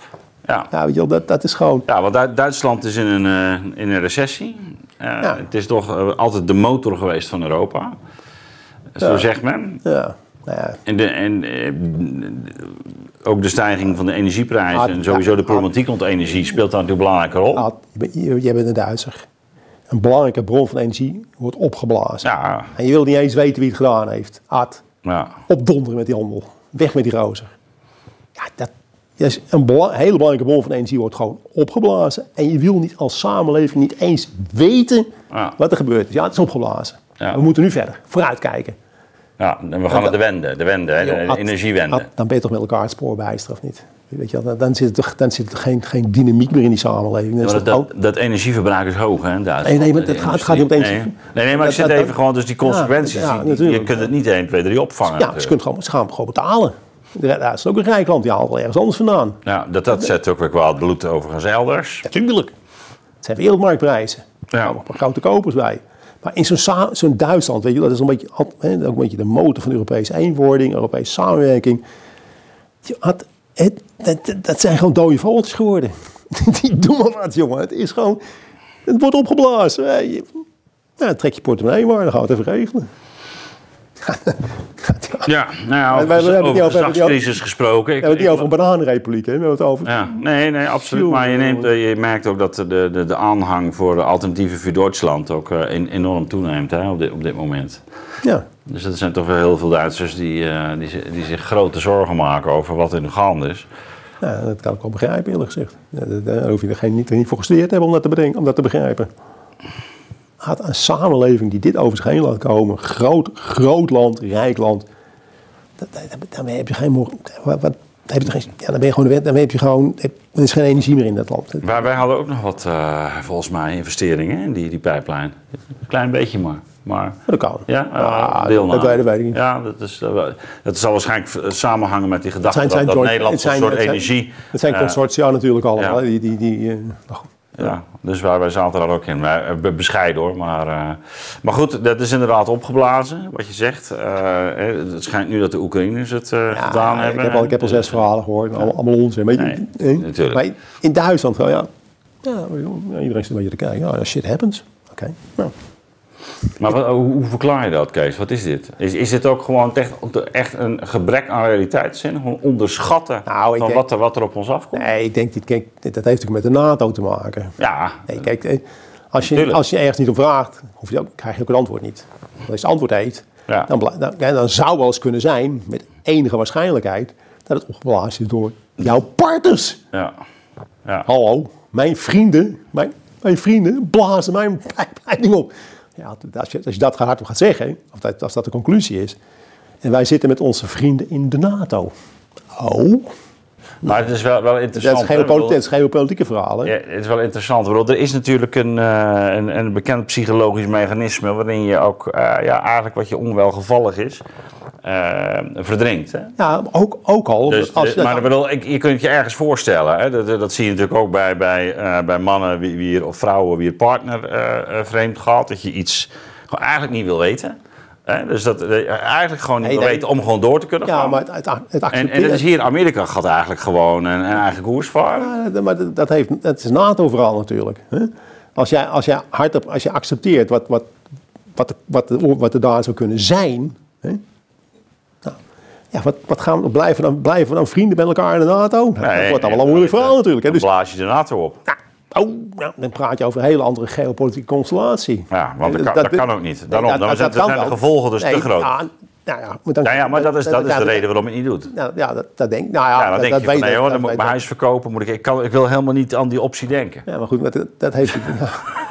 A: Ja.
B: ja, weet je wel, dat, dat is gewoon...
A: Ja, want Du- Duitsland is in een, eh, in een recessie. Eh,
B: Ja.
A: Het is toch eh, altijd de motor geweest van Europa. Zo
B: Ja.
A: zegt men.
B: Ja, nou ja,
A: En, de, en eh, ook de stijging van de energieprijzen
B: Ah,
A: en sowieso
B: ja,
A: de problematiek rond energie speelt daar natuurlijk een belangrijke rol.
B: Ad, je je- bent een Duitser. Een belangrijke bron van energie wordt opgeblazen.
A: Ja,
B: En je wil niet eens weten wie het gedaan heeft. Ad,
A: ja.
B: opdonderen met die handel. Weg met die rozer. Ja, dat is een hele belangrijke bron van energie wordt gewoon opgeblazen. En je wil niet als samenleving niet eens weten
A: Ja.
B: wat er gebeurd is. Ja, het is opgeblazen.
A: Ja.
B: We moeten nu verder, vooruitkijken.
A: Ja, en we gaan naar de wende, de wende, hè, de energiewende.
B: Dan ben je toch met elkaar het spoor bijster of niet? Weet je, wel, dan, zit er, toch- dan zit er geen, geen dynamiek meer in die samenleving. Dan
A: Ja,
B: toch
A: dat, dat, dat energieverbruik is hoog, hè, in Duitsland.
B: Nee, nee, het gaat- het gaat niet het energie-
A: Nee, nee, nee maar ik zit even gewoon, dus die consequenties,
B: Ja, ja,
A: die-
B: natuurlijk.
A: je kunt het niet 1, 2, 3 opvangen.
B: Ja, ze, kunt gewoon, ze gaan gewoon betalen. Dat is ook een rijk land, die haalt wel ergens anders vandaan.
A: Ja, dat, dat zet ook weer kwaad bloed overigens elders.
B: Natuurlijk. Het zijn wereldmarktprijzen. Er
A: Ja.
B: komen paar grote kopers bij. Maar in zo'n Duitsland, weet je, dat is een beetje, ook een beetje de motor van de Europese eenwording, Europese samenwerking. Had- dat, zijn gewoon dode vogeltjes geworden. [LAUGHS] Die doen maar wat, jongen. Het is gewoon, het wordt opgeblazen. Nou, trek je portemonnee maar, dan gaan we het even regelen.
A: Ja, nou ja,
B: wij hebben
A: over
B: over-
A: geslachtscrisis gesproken.
B: We hebben het niet over een bananenrepubliek, hè? we hebben het over...
A: Ja, nee, nee, absoluut. Maar je, neemt, eh, je merkt ook dat de, de, de aanhang voor de alternatieven voor Duitsland ook eh, en- enorm toeneemt hè, op, dit, op dit moment.
B: Ja.
A: Dus er zijn toch wel heel veel Duitsers die, eh, die, zi- die zich grote zorgen maken over wat er nu gaande is.
B: Ja, dat kan ik wel begrijpen, eerlijk gezegd. Daar- Daar hoef je er geen, niet, niet voor gestudeerd te hebben om dat te bedenken, om dat te begrijpen. Had een samenleving die dit over zich heen laat komen, groot, groot land, rijk land, dat, dat- daarmee heb je geen, wat, wat, heb je geen, ja, dan ben je gewoon, de wet- dan heb je gewoon, er is geen energie meer in dat land.
A: Maar wij hadden ook nog wat, eh, volgens mij, investeringen in die, die pijplijn. Een klein beetje maar. maar
B: Dat kan.
A: ja,
B: Ah,
A: eh,
B: dat,
A: deelname.
B: dat, weet- dat weet ik niet.
A: Ja, dat, is, dat, wel- dat zal waarschijnlijk samenhangen met die gedachte
B: zijn-
A: dat,
B: zijn
A: dat
B: joint-
A: Nederland een soort
B: het zijn-
A: energie...
B: Het zijn
A: eh,
B: consortia natuurlijk allemaal.
A: ja.
B: Die, die, die, eh, nou,
A: Ja, dus wij, wij zaten daar ook in. Eh, be- bescheiden hoor. Maar, eh, maar goed, dat is inderdaad opgeblazen, wat je zegt. Eh, het schijnt nu dat de Oekraïners het
B: Ja,
A: gedaan
B: ik
A: hebben.
B: heb al, ik heb al zes verhalen gehoord, allemaal, allemaal onzin. Maar,
A: Nee,
B: eh,
A: natuurlijk.
B: maar in Duitsland wel, ja. ja, iedereen zit een beetje te kijken. Ja, shit happens. Oké. Nou,
A: Maar wat- hoe, verklaar je dat, Kees? Wat is dit? Is, is dit ook gewoon echt, echt een gebrek aan realiteitszin? Gewoon onderschatten
B: Nou,
A: van
B: denk-
A: wat, er, wat er op ons afkomt?
B: nee, ik denk, kijk, dat heeft ook met de NATO te maken.
A: Ja,
B: Nee, kijk, eh, als je, als je ergens niet om vraagt, hoef je ook, krijg je ook het antwoord niet. Als je het antwoord heeft,
A: Ja.
B: dan, dan zou wel eens kunnen zijn, met enige waarschijnlijkheid, dat het opgeblazen is door jouw partners.
A: ja. ja.
B: Hallo, mijn vrienden, mijn, mijn vrienden blazen mijn [LAUGHS] pijpleiding op. Ja, als je, als je dat hardop gaat zeggen, of dat, als dat de conclusie is. En wij zitten met onze vrienden in de NATO. Oh,
A: Maar het is wel, wel interessant.
B: is
A: Ik bedoel-
B: politi- dat is geen politieke verhaal. Hè?
A: Ja, het is wel interessant. Bedoel, er is natuurlijk een, eh, een, een bekend psychologisch mechanisme waarin je ook eh, ja, eigenlijk wat je onwelgevallig is, eh, verdrinkt. Hè?
B: Ja, ook, ook al.
A: Dus,
B: als
A: dus-
B: je
A: maar ik bedoel, ik, je kunt het je ergens voorstellen. Hè? Dat, dat zie je natuurlijk ook bij, bij, eh, bij mannen wie, wie, of vrouwen wie het partner vreemd gaat. Dat je iets gewoon eigenlijk niet wil weten. Hè? Dus dat eh, eigenlijk gewoon niet
B: Nee,
A: wil
B: nee.
A: weten om gewoon door te kunnen
B: ja,
A: gaan.
B: maar het, het, het
A: en, en dat is hier in Amerika gaat eigenlijk gewoon een, een eigen koers varen.
B: Ja, maar dat, heeft, dat is NATO-verhaal natuurlijk. Hè? Als, jij, als, jij hardop, als je accepteert wat, wat, wat, de, wat, de, wat er daar zou kunnen zijn. Hè? Nou, ja, wat, wat gaan we, blijven, dan, blijven we dan vrienden met elkaar in de NATO? Dat wordt allemaal een moeilijk verhaal natuurlijk. Hè? Dus,
A: blaas je de NATO op.
B: nou, oh, nou, dan praat je over een hele andere geopolitieke constellatie.
A: Ja, want dat
B: dat
A: kan ook niet. Daarom, dan zijn, de gevolgen dus
B: Nee,
A: te groot.
B: Ja, nou ja, maar, dan,
A: Ja, ja, maar dat is, dat is de reden waarom ik het niet doe.
B: Ja, ja dat, dat denk nou ja,
A: Ja, dan
B: dat,
A: denk
B: dat
A: je van nee
B: ik,
A: hoor, dan moet ik mijn
B: ik.
A: huis verkopen. Moet ik, ik, kan, ik wil helemaal niet aan die optie denken.
B: Ja, maar goed, maar dat, dat heeft. [LAUGHS]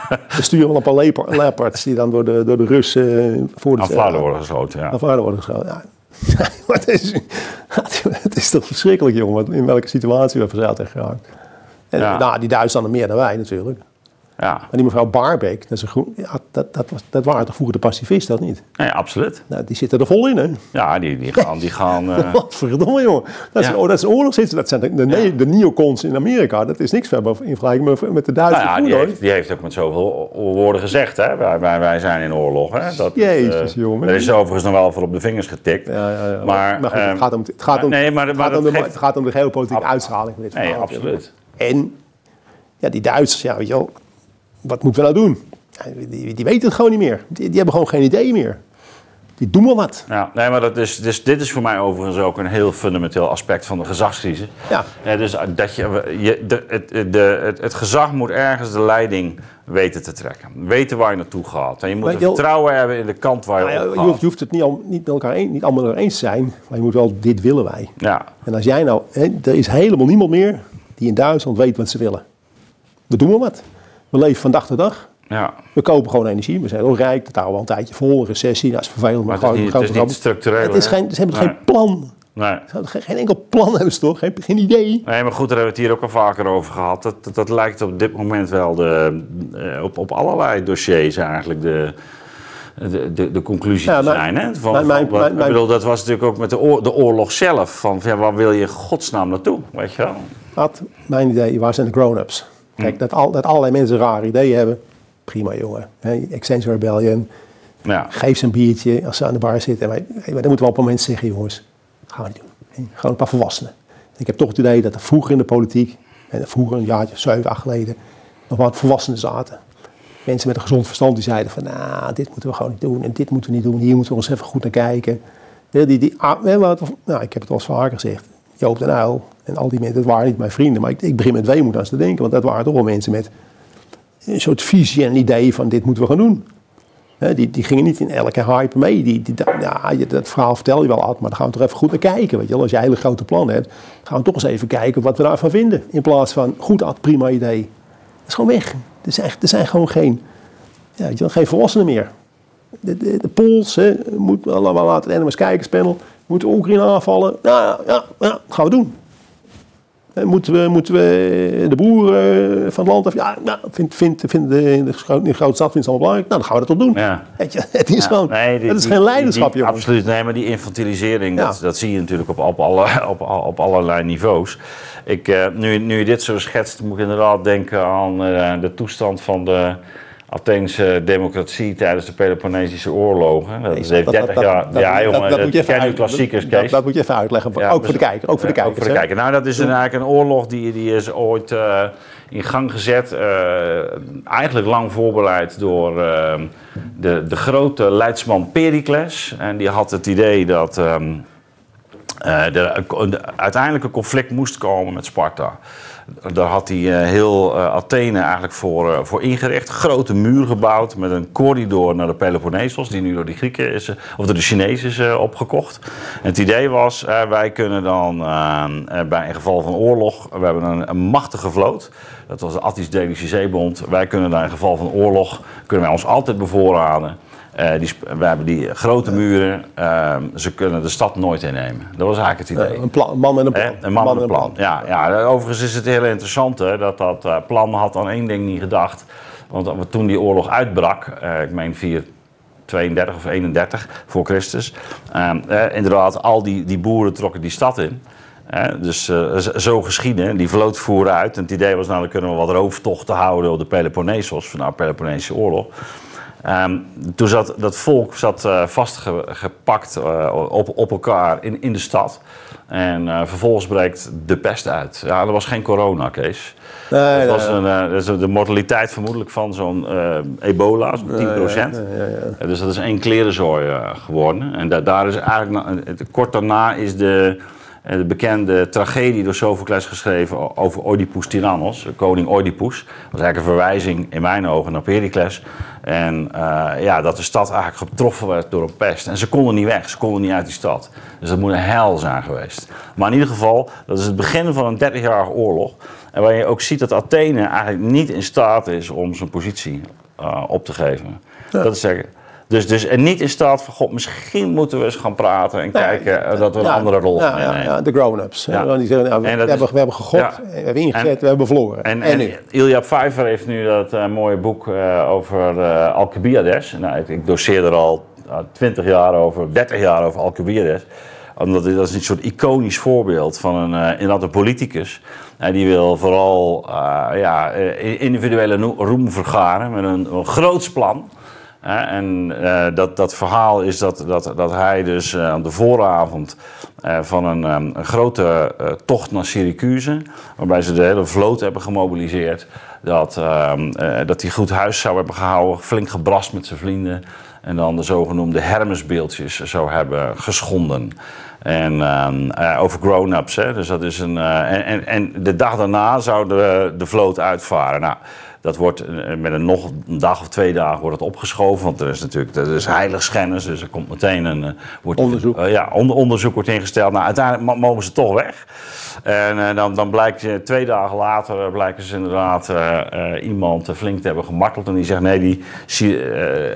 B: ja. We sturen wel een paar leopard- leopards die dan door de, door de Russen eh, voor de
A: Aan worden gesloten, ja.
B: aan worden geschoten. Ja. [LAUGHS] het, is, [LAUGHS] het is toch verschrikkelijk, jongen, in welke situatie we zijn geraakt. En,
A: Ja.
B: nou, die Duitsland meer dan wij natuurlijk.
A: Ja,
B: Maar die mevrouw Barbeek, dat, is een groen, ja, dat, dat, was, dat waren toch vroeger de pacifisten, dat niet?
A: nee, absoluut.
B: Nou, die zitten er vol in, hè?
A: Ja, die, die gaan... Die gaan [LAUGHS] eh,
B: Wat verdomme, jongen. Dat is,
A: Ja.
B: oh, dat is een oorlogszitsen. Dat zijn de, de, de neocons in Amerika. Dat is niks verder in vergelijking met, de Duitsers.
A: nou ja, die heeft, die heeft ook met zoveel woorden gezegd, hè. Wij, wij, wij zijn in oorlog, hè. Dat, is,
B: Jezus,
A: eh,
B: jongen.
A: Er is overigens nog wel voor op de vingers getikt.
B: Ja, ja, ja.
A: Maar,
B: goed,
A: ehm,
B: het gaat om, het gaat om,
A: nee, maar-
B: het
A: maar
B: gaat om
A: dat
B: de,
A: geeft-
B: het gaat om de geopolitieke
A: Ab-
B: uitstraling van dit
A: Nee, absoluut.
B: En ja, die Duitsers, ja, weet je wel, wat moeten we nou doen? Die, die weten het gewoon niet meer. Die, die hebben gewoon geen idee meer. Die doen maar wat.
A: Ja, nee, maar dat is, dus dit is voor mij overigens ook een heel fundamenteel aspect van de gezagscrisis.
B: Ja.
A: dus dat je, je, de, het, de, het, het gezag moet ergens de leiding weten te trekken. Weten waar je naartoe gaat. En je moet er vertrouwen hebben in de kant waar je
B: Nou
A: op
B: je,
A: gaat.
B: hoeft, je hoeft het niet, al, niet, met elkaar een, niet allemaal er eens te zijn, maar je moet wel, dit willen wij.
A: Ja,
B: En als jij nou, hè, er is helemaal niemand meer die in Duitsland weet wat ze willen. We doen maar wat. We leven van dag tot dag.
A: ja.
B: We kopen gewoon energie. We zijn heel rijk. Dat houden we al een tijdje vol. Recessie, dat is vervelend.
A: Maar het
B: gewoon-
A: is niet, het is niet structureel.
B: Het is
A: hè?
B: geen, ze hebben
A: Nee.
B: geen plan.
A: Nee.
B: Geen enkel plan hebben ze toch? Geen, geen idee.
A: Nee, maar goed, daar hebben we het hier ook al vaker over gehad. Dat, dat, dat lijkt op dit moment wel de, eh, op, op allerlei dossiers eigenlijk de, de, de, de conclusie
B: Ja,
A: te
B: maar-
A: zijn. Hè? Van,
B: mijn- mijn-
A: ik bedoel, dat was natuurlijk ook met de, oor- de oorlog zelf. Van ja, waar wil je godsnaam naartoe? Weet je wel?
B: Mijn idee, waar zijn de grown-ups? Kijk, dat, al, dat allerlei mensen rare ideeën hebben. Prima jongen. Extension Rebellion.
A: Ja.
B: Geef ze een biertje als ze aan de bar zitten. Hey, maar dan moeten we op een moment zeggen, jongens. Dat gaan we niet doen. Gewoon een paar volwassenen. Ik heb toch het idee dat er vroeger in de politiek. En vroeger, een jaartje, zeven, acht geleden. Nog wat volwassenen zaten. Mensen met een gezond verstand die zeiden van, nou, dit moeten we gewoon niet doen. En dit moeten we niet doen. Hier moeten we ons even goed naar kijken. Ja, Die, die, ah, nou, ik heb het al eens vaker gezegd. Joop den Uyl en al die mensen, dat waren niet mijn vrienden. Maar ik, ik begin met weemoed aan ze te denken. Want dat waren toch wel mensen met een soort visie en idee van dit moeten we gaan doen. Die, die gingen niet in elke hype mee. Die, die, dat verhaal vertel je wel altijd, maar dan gaan we toch even goed naar kijken. Weet je wel. Als je hele grote plannen hebt, gaan we toch eens even kijken wat we daarvan vinden. In plaats van, goed, Ad, prima idee. Is gewoon weg. Er zijn, er zijn gewoon geen, ja, je geen volwassenen meer. De, de, de Pools, hè, moet, allemaal laten het NMS kijkerspanel, moeten Oekraïne aanvallen. Ja, ja, ja, ja, gaan we doen. Eh, Moeten we, moeten we de boeren van het land af? Ja, nou, vindt vindt vindt de, in de, grote stad vindt het allemaal belangrijk. Nou, dan gaan we dat toch doen.
A: Ja.
B: Weet je, het is
A: Ja,
B: gewoon,
A: nee, die-
B: het is
A: die-
B: geen leiderschap,
A: die-. Absoluut, nee, maar die infantilisering,
B: Ja.
A: dat, dat zie je natuurlijk op, op, alle, [LAUGHS] op, op allerlei niveaus. Ik, eh, nu, nu je dit zo schetst, moet ik inderdaad denken aan eh, de toestand van de Atheense democratie tijdens de Peloponnesische oorlogen. Dat is
B: Dat- dat-
A: 30
B: dat-
A: jaar.
B: dat-
A: ja,
B: dat-
A: jongen,
B: dat
A: dat
B: moet je even uit-
A: klassiekers,
B: dat-
A: Kees.
B: Dat moet je even uitleggen,
A: Ja,
B: ook voor de kijker. Ook voor de
A: voor kijker. Nou, dat is een, eigenlijk een oorlog die, die is ooit eh, in gang gezet. eh, eigenlijk lang voorbereid door eh, de, de grote leidsman Pericles. En die had het idee dat eh, er een- de uiteindelijke conflict moest komen met Sparta. Daar had hij eh, heel eh, Athene eigenlijk voor, eh, voor ingericht. Grote muur gebouwd met een corridor naar de Peloponnesos, die nu door de Grieken is, of door de Chinezen opgekocht. Het idee was, wij kunnen dan bij een geval van oorlog, we hebben een, een machtige vloot. Dat was de Attisch-Delische Zeebond. Wij kunnen daar in geval van oorlog, kunnen wij ons altijd bevoorraden. Eh, die, we hebben die grote muren, eh, ze kunnen de stad nooit innemen. Dat was eigenlijk het idee.
B: Een, plan, een man met een plan.
A: Een man met een plan. Ja, ja, overigens is het heel interessant hè, dat dat eh, plan had aan één ding niet gedacht. Want toen die oorlog uitbrak, eh, ik meen 432 of 31 voor Christus, eh, eh, inderdaad, al die, die boeren trokken die stad in. Eh, dus eh, zo geschieden, die vloot voeren uit. En het idee was nou, dan kunnen we wat rooftochten houden op de Peloponnesos, van de Peloponnesische oorlog. Ehm, toen zat dat volk zat eh, vastgepakt eh, op, op elkaar in, in de stad. En eh, vervolgens breekt de pest uit. Ja, er was geen corona, Kees.
B: Nee,
A: dat was een, dat is de mortaliteit vermoedelijk van zo'n ebola, zo'n 10 procent. Dus dat is één klerenzooi geworden. En da- daar is eigenlijk, kort daarna is de, de bekende tragedie door Sophocles geschreven over Oedipus Tyrannos, koning Oedipus. Dat was eigenlijk een verwijzing in mijn ogen naar Pericles. En eh, ja, dat de stad eigenlijk getroffen werd door een pest. En ze konden niet weg, ze konden niet uit die stad. Dus dat moet een hel zijn geweest. Maar in ieder geval, dat is het begin van een 30-jarige oorlog. En waar je ook ziet dat Athene eigenlijk niet in staat is om zijn positie eh, op te geven. Dat is zeggen. Dus, dus en niet in staat van, god, misschien moeten we eens gaan praten en kijken eh, dat we een andere rol gaan
B: ja,
A: innemen.
B: ja, de grown-ups.
A: Ja.
B: Die zeggen, nou, we, hebben,
A: is-
B: we hebben gegokt,
A: Ja.
B: we hebben ingezet,
A: En-
B: we hebben verloren.
A: En,
B: En?
A: Ilja Pfeiffer heeft nu dat eh, mooie boek eh, over eh, Alcibiades. Nou, ik, ik doseer er al eh, 20 jaar over, 30 jaar over Alcibiades. Omdat dit- dat is een soort iconisch voorbeeld van een, eh, inderdaad een politicus. En die wil vooral eh, ja, eh, individuele roem vergaren met een, een groots plan. En eh, dat, dat verhaal is dat, dat, dat hij dus eh, aan de vooravond eh, van een, ehm, grote tocht naar Syracuse, waarbij ze de hele vloot hebben gemobiliseerd, dat, ehm, eh, dat hij goed huis zou hebben gehouden, flink gebrast met zijn vrienden. En dan de zogenoemde Hermesbeeldjes zou hebben geschonden. En ehm, eh, over grown-ups. Dus dat is een. en, en, de dag daarna zou de, de vloot uitvaren. Nou, dat wordt eh, met een nog een dag of twee dagen wordt het opgeschoven. Want er is natuurlijk er is heiligschennis, dus er komt meteen een eh, wordt,
B: Onderzoek.
A: eh, ja, onder, onderzoek wordt ingesteld. Nou, uiteindelijk mo- mogen ze toch weg. En eh, dan, dan blijkt eh, twee dagen later eh, blijken ze inderdaad iemand flink te hebben gemarteld. En die zegt nee, die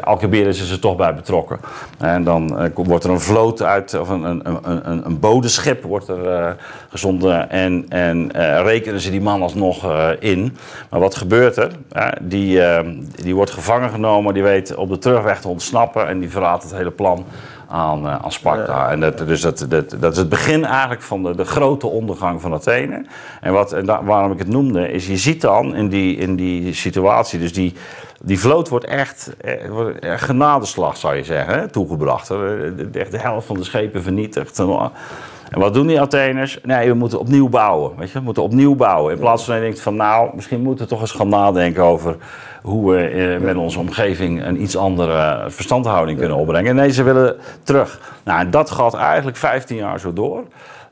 A: Alcibiades is er toch bij betrokken. En dan wordt er een vloot uit, of een, een, een, een, bodenschip wordt er gezonden. En, en rekenen ze die man alsnog in. Maar wat gebeurt er? Die, die wordt gevangen genomen, die weet op de terugweg te ontsnappen. En die verraadt het hele plan aan, eh, aan Sparta. En dat, dus dat, dat, dat is het begin eigenlijk van de, de grote ondergang van Athene. En, wat, en waarom ik het noemde, is je ziet dan in die, in die situatie, dus die, die vloot wordt echt, eh, echt genadeslag, zou je zeggen, hè, toegebracht. Echt de helft van de schepen vernietigd. En wat doen die Atheners? Nee, we moeten opnieuw bouwen. Weet je? We moeten opnieuw bouwen. In plaats van je denkt van nou, misschien moeten we toch eens gaan nadenken over hoe we eh, met onze omgeving een iets andere verstandhouding kunnen opbrengen. Nee, ze willen terug. Nou, en dat gaat eigenlijk 15 jaar zo door.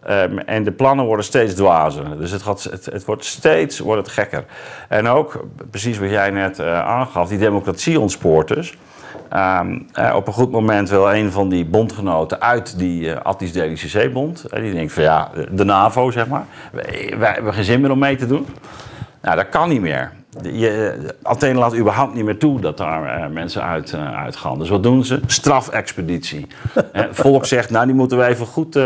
A: Ehm, en de plannen worden steeds dwazer. Dus het, gaat, het, het wordt steeds wordt het gekker. En ook, precies wat jij net eh, aangaf, die democratie ontspoort dus. Ehm, eh, op een goed moment wil een van die bondgenoten uit die uh, Attis bond Uh, die denkt van ja, de NAVO zeg maar. Wij, wij, hebben geen zin meer om mee te doen. Nou, dat kan niet meer. Je, Athene laat überhaupt niet meer toe dat daar mensen uit, uh, uitgaan. Dus wat doen ze? Strafexpeditie. [LAUGHS] volk zegt, nou die moeten we even goed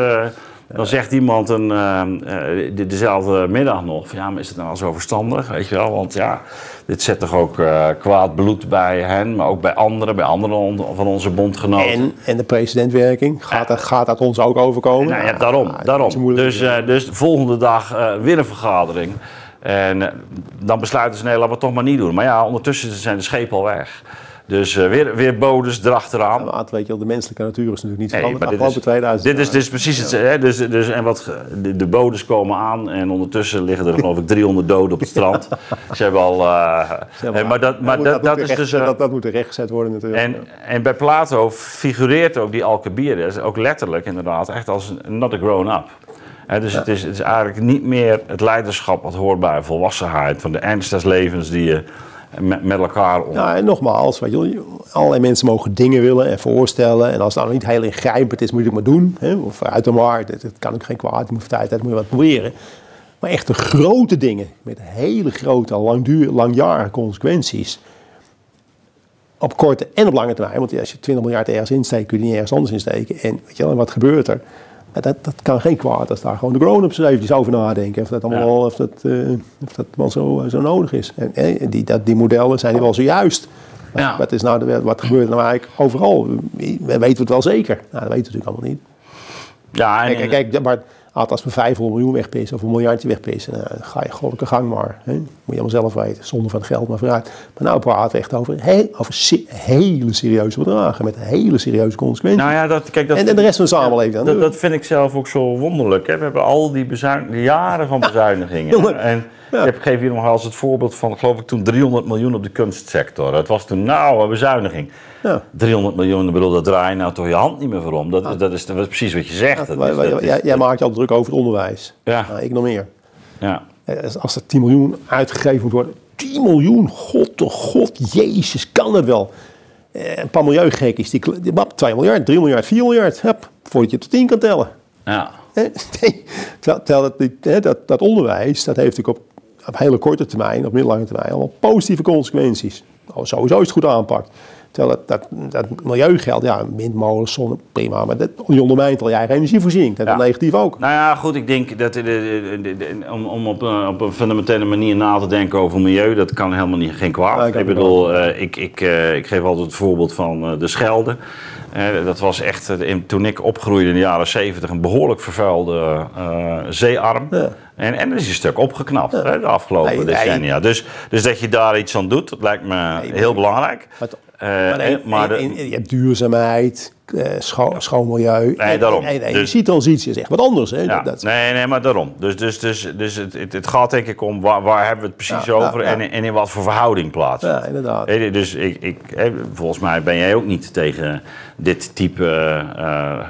A: dan zegt iemand een, uh, dezelfde middag nog: ja, maar is het nou zo verstandig? Weet je wel, want ja, dit zet toch ook uh, kwaad bloed bij hen, maar ook bij anderen, bij anderen van onze bondgenoten.
B: En, en de presidentwerking, gaat, dat, gaat dat ons ook overkomen?
A: Nou ja, daarom. daarom. Dus, uh, dus de volgende dag weer een vergadering. En dan besluiten ze: nee, laten we het toch maar niet doen. Maar ja, ondertussen zijn de schepen al weg. Dus uh, weer, weer bodes erachteraan.
B: Ja, weet je, de menselijke natuur is natuurlijk niet veranderd nee, afgelopen
A: is,
B: 2000
A: Dit is, dit is precies het. Hè, dus, dus, en wat, de, de bodes komen aan en ondertussen liggen er geloof ik 300 doden op het strand. Ze hebben al... Uh,
B: maar, maar, dat, maar dat, dat, is recht, dus... Dat, dat moet rechtgezet worden natuurlijk.
A: En, en bij Plato figureert ook die Alcibiades, ook letterlijk inderdaad, echt als not a grown-up. dus ja. het, is, het is eigenlijk niet meer het leiderschap wat hoort bij volwassenheid. Van de ernst des levens die je met, elkaar om.
B: Ja, en nogmaals, weet je, allerlei mensen mogen dingen willen en voorstellen. En als het nou niet heel ingrijpend is, moet je het maar doen. Hè? Of uit de markt, het, kan ook geen kwaad, je moet tijd, moet je wat proberen. Maar echt de grote dingen, met hele grote, langduur, langjarige consequenties. Op korte en op lange termijn. Want als je 20 miljard ergens insteekt, kun je niet ergens anders insteken. En weet je, wat gebeurt er? Dat, dat kan geen kwaad als daar gewoon de grown-ups eventjes over nadenken. Of dat allemaal of dat, uh, of dat wel zo, zo nodig is. En, en die, dat, die modellen zijn wel zojuist. Ja. Wat, is nou de, wat gebeurt er nou eigenlijk overal? We weten het wel zeker. Nou, dat weten we natuurlijk allemaal niet. Ja, en, kijk, kijk, maar als we 500 miljoen wegpissen of een miljardje wegpissen, dan ga je goddelijke gang maar. Hè? Moet je allemaal zelf weten, zonder van het geld maar vooruit. Maar nou praten we echt over, heel, over hele serieuze bedragen met hele serieuze consequenties.
A: Nou ja, dat, kijk, dat
B: en, en de rest van de samenleving dan?
A: Dat, dat, vind ik zelf ook zo wonderlijk. Hè? We hebben al die, die jaren van bezuinigingen. [LAUGHS] en, ja. Ik geef hier nog als het voorbeeld van, geloof ik, toen 300 miljoen op de kunstsector. Dat was toen nou een bezuiniging. Ja. 300 miljoen, ik bedoel, dat draai je nou toch je hand niet meer voor om. Dat, dat, is, dat is precies wat je zegt. Ja,
B: is, jij, jij maakt je al druk over het onderwijs. Ja. Nou, ik nog meer. Ja. Als er 10 miljoen uitgegeven moet worden. 10 miljoen, god toch, god, jezus, kan het wel. Eh, een paar milieugekkies, die, die 2 miljard, 3 miljard, 4 miljard. Hup, voordat je tot 10 kan tellen. Ja. [LAUGHS] Nee, terwijl dat, dat, dat onderwijs, dat heeft natuurlijk op op hele korte termijn, op middellange termijn, allemaal positieve consequenties. Oh, sowieso is het goed aanpakt. Terwijl dat, dat, dat milieugeld, ja, windmolens, zonne, prima. Maar dat ondermijnt al je eigen energievoorziening. Dat is negatief ook.
A: Nou ja, goed, ik denk dat om, om op, op, een fundamentele manier na te denken over milieu, dat kan helemaal niet, geen kwaad. ik bedoel, uh, ik, ik, uh, ik geef altijd het voorbeeld van de Schelde. dat was echt, toen ik opgroeide in de jaren 70, een behoorlijk vervuilde zeearm. Ja. En, en er is een stuk opgeknapt hè, de afgelopen decennia. Dus, dus dat je daar iets aan doet, dat lijkt me heel belangrijk.
B: Uh, maar, de, je hebt duurzaamheid, uh, schoon milieu.
A: Nee, daarom. En,
B: en, dus, is echt wat anders. Hè?
A: Ja,
B: dat,
A: nee, nee, maar daarom. Dus, dus, dus, dus het, het, het gaat denk ik om waar, waar hebben we het precies over En, en in wat voor verhouding plaats.
B: Ja, inderdaad.
A: Dus ik, ik, volgens mij ben jij ook niet tegen dit type, uh,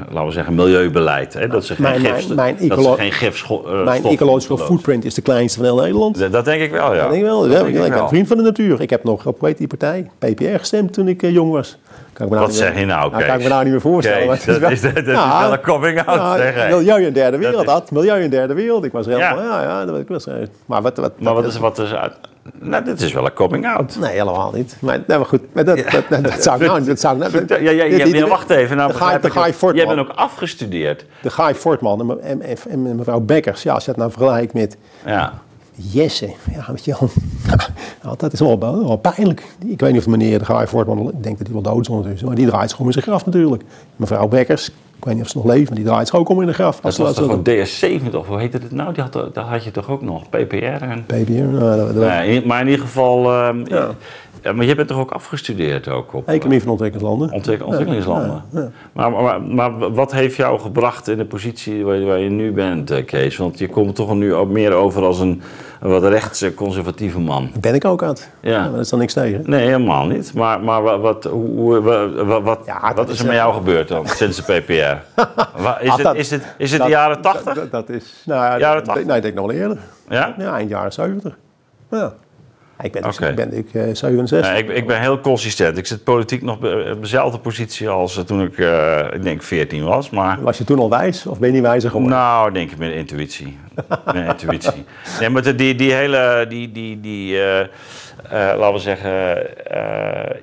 A: laten we zeggen, milieubeleid. Hè? Dat ze geen gif, mijn, mijn, dat geen gif uh,
B: Mijn ecological footprint is de kleinste van heel Nederland.
A: Dat, dat denk ik wel, ja.
B: Dat denk ik wel. ik, ben een vriend van de natuur. Ik heb nog op weet die partij, PPR, gestemd toen ik jong was.
A: Kan ik Wat zeg je nou?
B: Nou, kan ik me nou niet meer voorstellen.
A: Kees, dat, is, [LAUGHS] dat, dat is wel een coming out, nou, zeg
B: Milieu in derde wereld, dat. Milieu in derde wereld. Ik was helemaal, ja, ja, ja dat ik was. Maar wat, wat,
A: maar wat is, wat is uit... Nou, dit is wel een coming out.
B: Nee, helemaal niet. Maar, nee, maar goed, maar dat, dat, dat, dat, zou ik nou... Dat zou, nou
A: ja, ja, ja, ja, wacht even. Nou, de Guy, de Guy Fortman. Jij bent ook afgestudeerd.
B: De Guy Fortman en, en, en mevrouw Bekkers. Ja, als je dat nou vergelijkt met... Ja. Jesse, ja, weet je wel. [LAUGHS] Nou, dat is wel, wel, pijnlijk. Ik weet niet of meneer de Voortman, ik denk dat hij wel dood is ondertussen, maar die draait zich om in zijn graf natuurlijk. Mevrouw Bekkers, ik weet niet of ze nog leven, maar die draait zich ook om in de graf.
A: Dat was toch een DS7 of hoe heette het nou? Die had, dat had je toch ook nog, PPR? En...
B: PPR, nou, dat, dat...
A: Nee, maar in ieder geval, um, ja. Ja, maar je bent toch ook afgestudeerd ook op...
B: Economie van ontwikkelingslanden.
A: Ontwik ontwikkelingslanden. Ja, ja, maar, maar, maar, wat heeft jou gebracht in de positie waar, waar, je nu bent, eh, Kees? Want je komt toch nu ook meer over als een, wat rechtsconservatieve man.
B: Ben ik ook aan het. Ja. Dat is dan niks tegen.
A: Nee, helemaal niet. Maar, maar wat, hoe, wat, wat, wat is er met jou gebeurd dan, sinds de PPR? [LAUGHS] is, ah, het, is het, is het de jaren 80?
B: Dat, is... Nou, jaren 80? Nee, ik denk nog wel eerder.
A: Ja?
B: Ja, eind jaren 70. Ja. Ik ben, dus,
A: Oké.
B: ik ben natuurlijk eh, 67.
A: Nee, ik, ik ben heel consistent. Ik zit politiek nog op dezelfde positie als eh, toen ik, eh, ik denk 14 was. Maar
B: Was je toen al wijs of ben je niet wijzer geworden?
A: nou, denk ik met intuïtie. met intuïtie. [LAUGHS] Nee, maar de- die, die hele, die, die, die eh, laten we zeggen,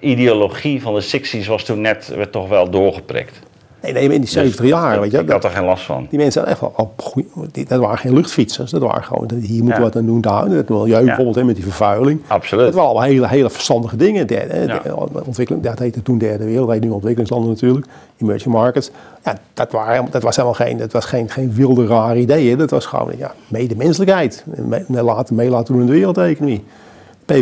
A: ideologie van de 60s was toen net, werd toch wel doorgeprikt.
B: Nee, nee, in die 70 jaar,
A: Dus
B: weet je.
A: Ik had er geen last van.
B: Die mensen zijn echt wel al goeie, die- dat waren geen luchtfietsers. Dat waren gewoon, hier moeten we
A: Ja.
B: wat aan doen, daar. Het milieu bijvoorbeeld, hè, met die vervuiling.
A: Absoluut.
B: Dat waren allemaal hele, hele verstandige dingen. Derde, hè,
A: Ja.
B: de- ontwikkeling, dat heette toen derde wereld, dat heet nu ontwikkelingslanden natuurlijk. Emerging markets. Ja, dat, waren, dat was helemaal geen, dat was geen, geen wilde, rare ideeën. Dat was gewoon ja, medemenselijkheid. Me, me laten, mee laten doen in de wereldeconomie.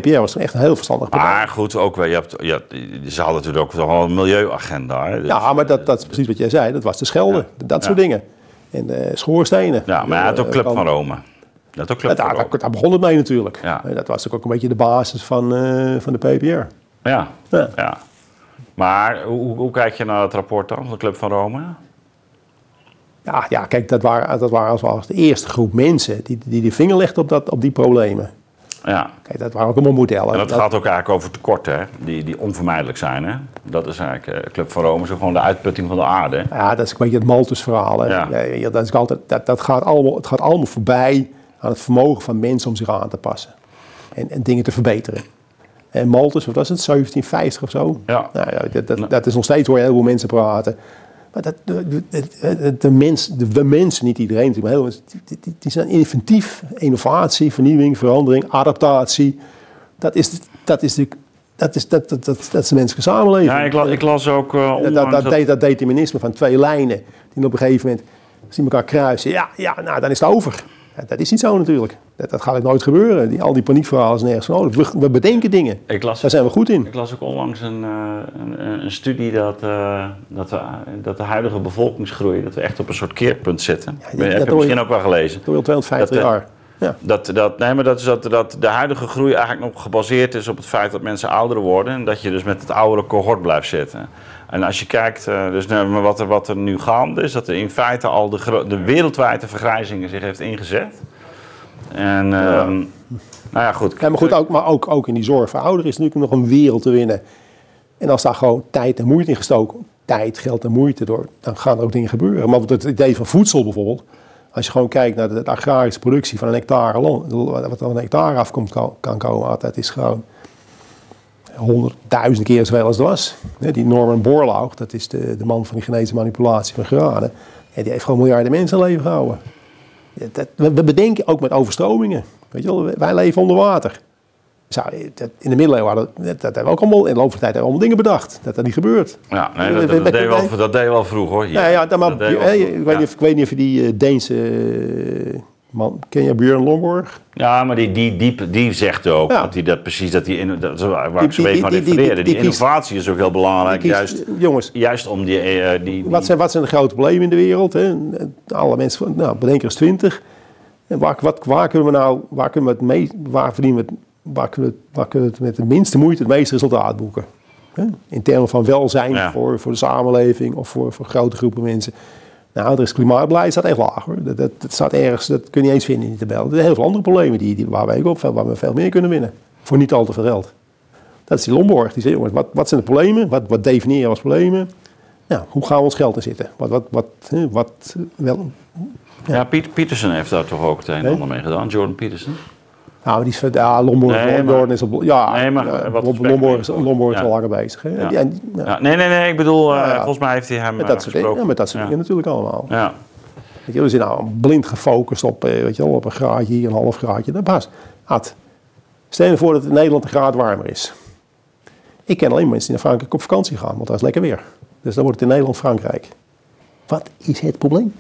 B: PPR was toen echt een heel verstandig bedrijf.
A: Maar goed, ook wel, je hebt, je hebt, ze hadden natuurlijk ook wel een milieuagenda. Hè? Dus-
B: Ja, maar dat, dat is precies wat jij zei. Dat was de Schelde. Dat soort dingen. En eh, schoorstenen.
A: ja, maar hij had ook
B: Eh,
A: Club
B: kan-
A: van Rome. Had ook Club van
B: daar,
A: Rome.
B: daar begon het mee natuurlijk.
A: Ja.
B: Eh, Dat was natuurlijk ook een beetje de basis van, eh, van de PPR.
A: Ja,
B: Ja.
A: ja. Maar hoe, hoe kijk je naar het rapport dan, van de Club van Rome?
B: Ja, ja kijk, dat waren, dat waren als, als de eerste groep mensen die, die de vinger legden op, dat, op die problemen.
A: Ja.
B: Kijk, dat waren ook allemaal modellen.
A: En dat,
B: Dat-
A: gaat ook eigenlijk over tekorten, hè? Die, die onvermijdelijk zijn. Hè? Dat is eigenlijk, eh, Club van Rome is gewoon de uitputting van de aarde.
B: Ja, dat is een beetje het Malthus-verhaal. hè.
A: Ja.
B: Dat is altijd, dat, dat gaat allemaal, het gaat allemaal voorbij aan het vermogen van mensen om zich aan te passen. En, en dingen te verbeteren. En Malthus, wat was het, 1750 of zo?
A: Ja.
B: Nou, dat, dat, dat is nog steeds hoor je heel veel mensen praten. Maar dat, de, de, de, de, mens, de, de mensen, niet iedereen maar heel, die, zijn inventief. Innovatie, vernieuwing, verandering, adaptatie. Dat is, de- dat is, de, dat is, dat, dat, dat, dat is de menselijke samenleving.
A: Ja, ik, la- ik las ook eh
B: Dat, dat, dat,
A: dat
B: determinisme van twee lijnen, die op een gegeven moment zien elkaar kruisen. Ja, ja nou, dan is het over. Ja, dat is niet zo natuurlijk. Dat, dat gaat ook nooit gebeuren. Die, al die paniekverhalen is nergens nodig. We, we bedenken dingen.
A: ik, las,
B: Daar zijn we goed in.
A: ik las ook onlangs een, eh, een, een studie dat, eh, dat, we, dat de huidige bevolkingsgroei, dat we echt op een soort keerpunt zitten.
B: Ja,
A: heb
B: dat
A: je misschien ook wel gelezen.
B: Door 250
A: Dat, eh,
B: jaar. Ja.
A: Dat, dat, nee, maar dat is dat, dat de huidige groei eigenlijk nog gebaseerd is op het feit dat mensen ouder worden. En dat je dus met het oudere cohort blijft zitten. En als je kijkt, eh, dus nou, maar wat, er, wat er nu gaande is, dat er in feite al de, de wereldwijde vergrijzing zich heeft ingezet. En, ehm, nou ja, goed.
B: Ja, maar goed, ook, maar ook, ook in die zorg voor ouderen is natuurlijk nog een wereld te winnen. En als daar gewoon tijd en moeite in gestoken, tijd, geld en moeite door, dan gaan er ook dingen gebeuren. Maar het idee van voedsel bijvoorbeeld, als je gewoon kijkt naar de, de agrarische productie van een hectare wat er van een hectare afkomt kan, kan komen, dat is gewoon honderdduizend keer zoveel als het was. Die Norman Borlaug, dat is de, de man van die genetische manipulatie van graden, en die heeft gewoon miljarden mensen leven gehouden. Dat- we, bedenken ook met overstromingen. Weet je wel, wij leven onder water. Zou, dat, in de middeleeuwen hadden dat, dat hebben we ook allemaal in de loop van de tijd hebben we allemaal dingen bedacht. Dat dat niet gebeurt.
A: Ja, nee, dat, deed
B: we-
A: wel, dat deed wel vroeg hoor.
B: Ja, ja, dan maar, ik, weet niet of, ik weet niet of je die eh, Deense eh, man, ken je Björn Lomborg?
A: Ja, maar die, die, die, die zegt ook
B: Ja.
A: dat hij dat precies, dat die, in- dat, waar
B: Die-
A: ik zo even aan refereerde. Die, innovatie is ook heel belangrijk,
B: kiest-
A: juist,
B: Jongens,
A: juist om die, eh, die,
B: wat zijn, wat zijn de grote problemen in de wereld? Hè? Alle mensen, van, nou, bedenk er eens twintig. En waar, wat, waar kunnen we nou, waar kunnen we het meest, waar verdienen we het, waar kunnen we, het- waar kunnen we het met de minste moeite het meeste resultaat boeken? Hè? In termen van welzijn
A: Ja.
B: voor, voor de samenleving of voor, voor grote groepen mensen. Nou, er is klimaatbeleid staat echt laag hoor. Dat, dat, dat staat ergens, dat kun je niet eens vinden in die tabel. Er zijn heel veel andere problemen die, die, waar, wij ook op, waar we veel meer kunnen winnen. Voor niet al te veel geld. Dat is die Lomborg. Die zegt, jongens, wat, wat zijn de problemen? Wat, wat definiëren we als problemen? Nou, hoe gaan we ons geld inzitten? Wat, wat, wat, hè, wat wel,
A: Ja, Piet, Peterson heeft daar toch ook het een en ander mee gedaan, Jordan Peterson.
B: Nou, die is, van- ja, Lomborg,
A: Nee, maar-
B: Lomborg is op, ja,
A: Nee, maar wat
B: Lomborg is, Lomborg
A: Ja.
B: al langer bezig. Hè?
A: Ja.
B: En-
A: nee, nee, nee, ik bedoel, eh, volgens mij heeft hij hem
B: met
A: eh,
B: dat soort dingen,
A: gesproken.
B: ja, met dat soort dingen natuurlijk allemaal.
A: Ja.
B: Weet je, we zijn nou blind gefocust op, eh, weet je wel, op een graadje hier, een half graadje. Dat past. Ad, stel je voor dat het in Nederland een graad warmer is. Ik ken alleen mensen die naar Frankrijk op vakantie gaan, want daar is lekker weer. Dus dan wordt het in Nederland Frankrijk. Wat is het probleem?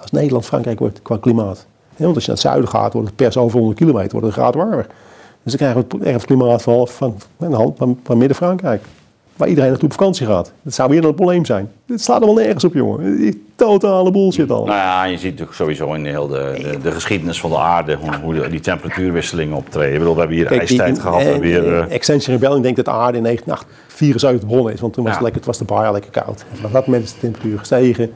B: Als Nederland Frankrijk wordt qua klimaat. Want als je naar het zuiden gaat, wordt het per zoveel honderd kilometer wordt het een graad warmer. Dus dan krijgen we het ergens klimaat van, van, van, van, van, midden-Frankrijk. Waar iedereen naartoe op vakantie gaat. Dat zou weer een probleem zijn. Het slaat allemaal nergens op, jongen. Die Totale bullshit al.
A: Nou ja, je ziet natuurlijk sowieso in heel de, de, de geschiedenis van de aarde hoe, hoe de- die temperatuurwisselingen optreden. Ik bedoel, we hebben hier
B: Kijk,
A: ijstijd
B: die-
A: gehad. We
B: eh,
A: hebben hier,
B: eh,
A: eh,
B: Extension Rebellion denkt dat de aarde in 1974 begonnen is. Want toen was,
A: Ja.
B: het, lekker, het was de bar lekker koud. En vanaf dat moment is de temperatuur gestegen.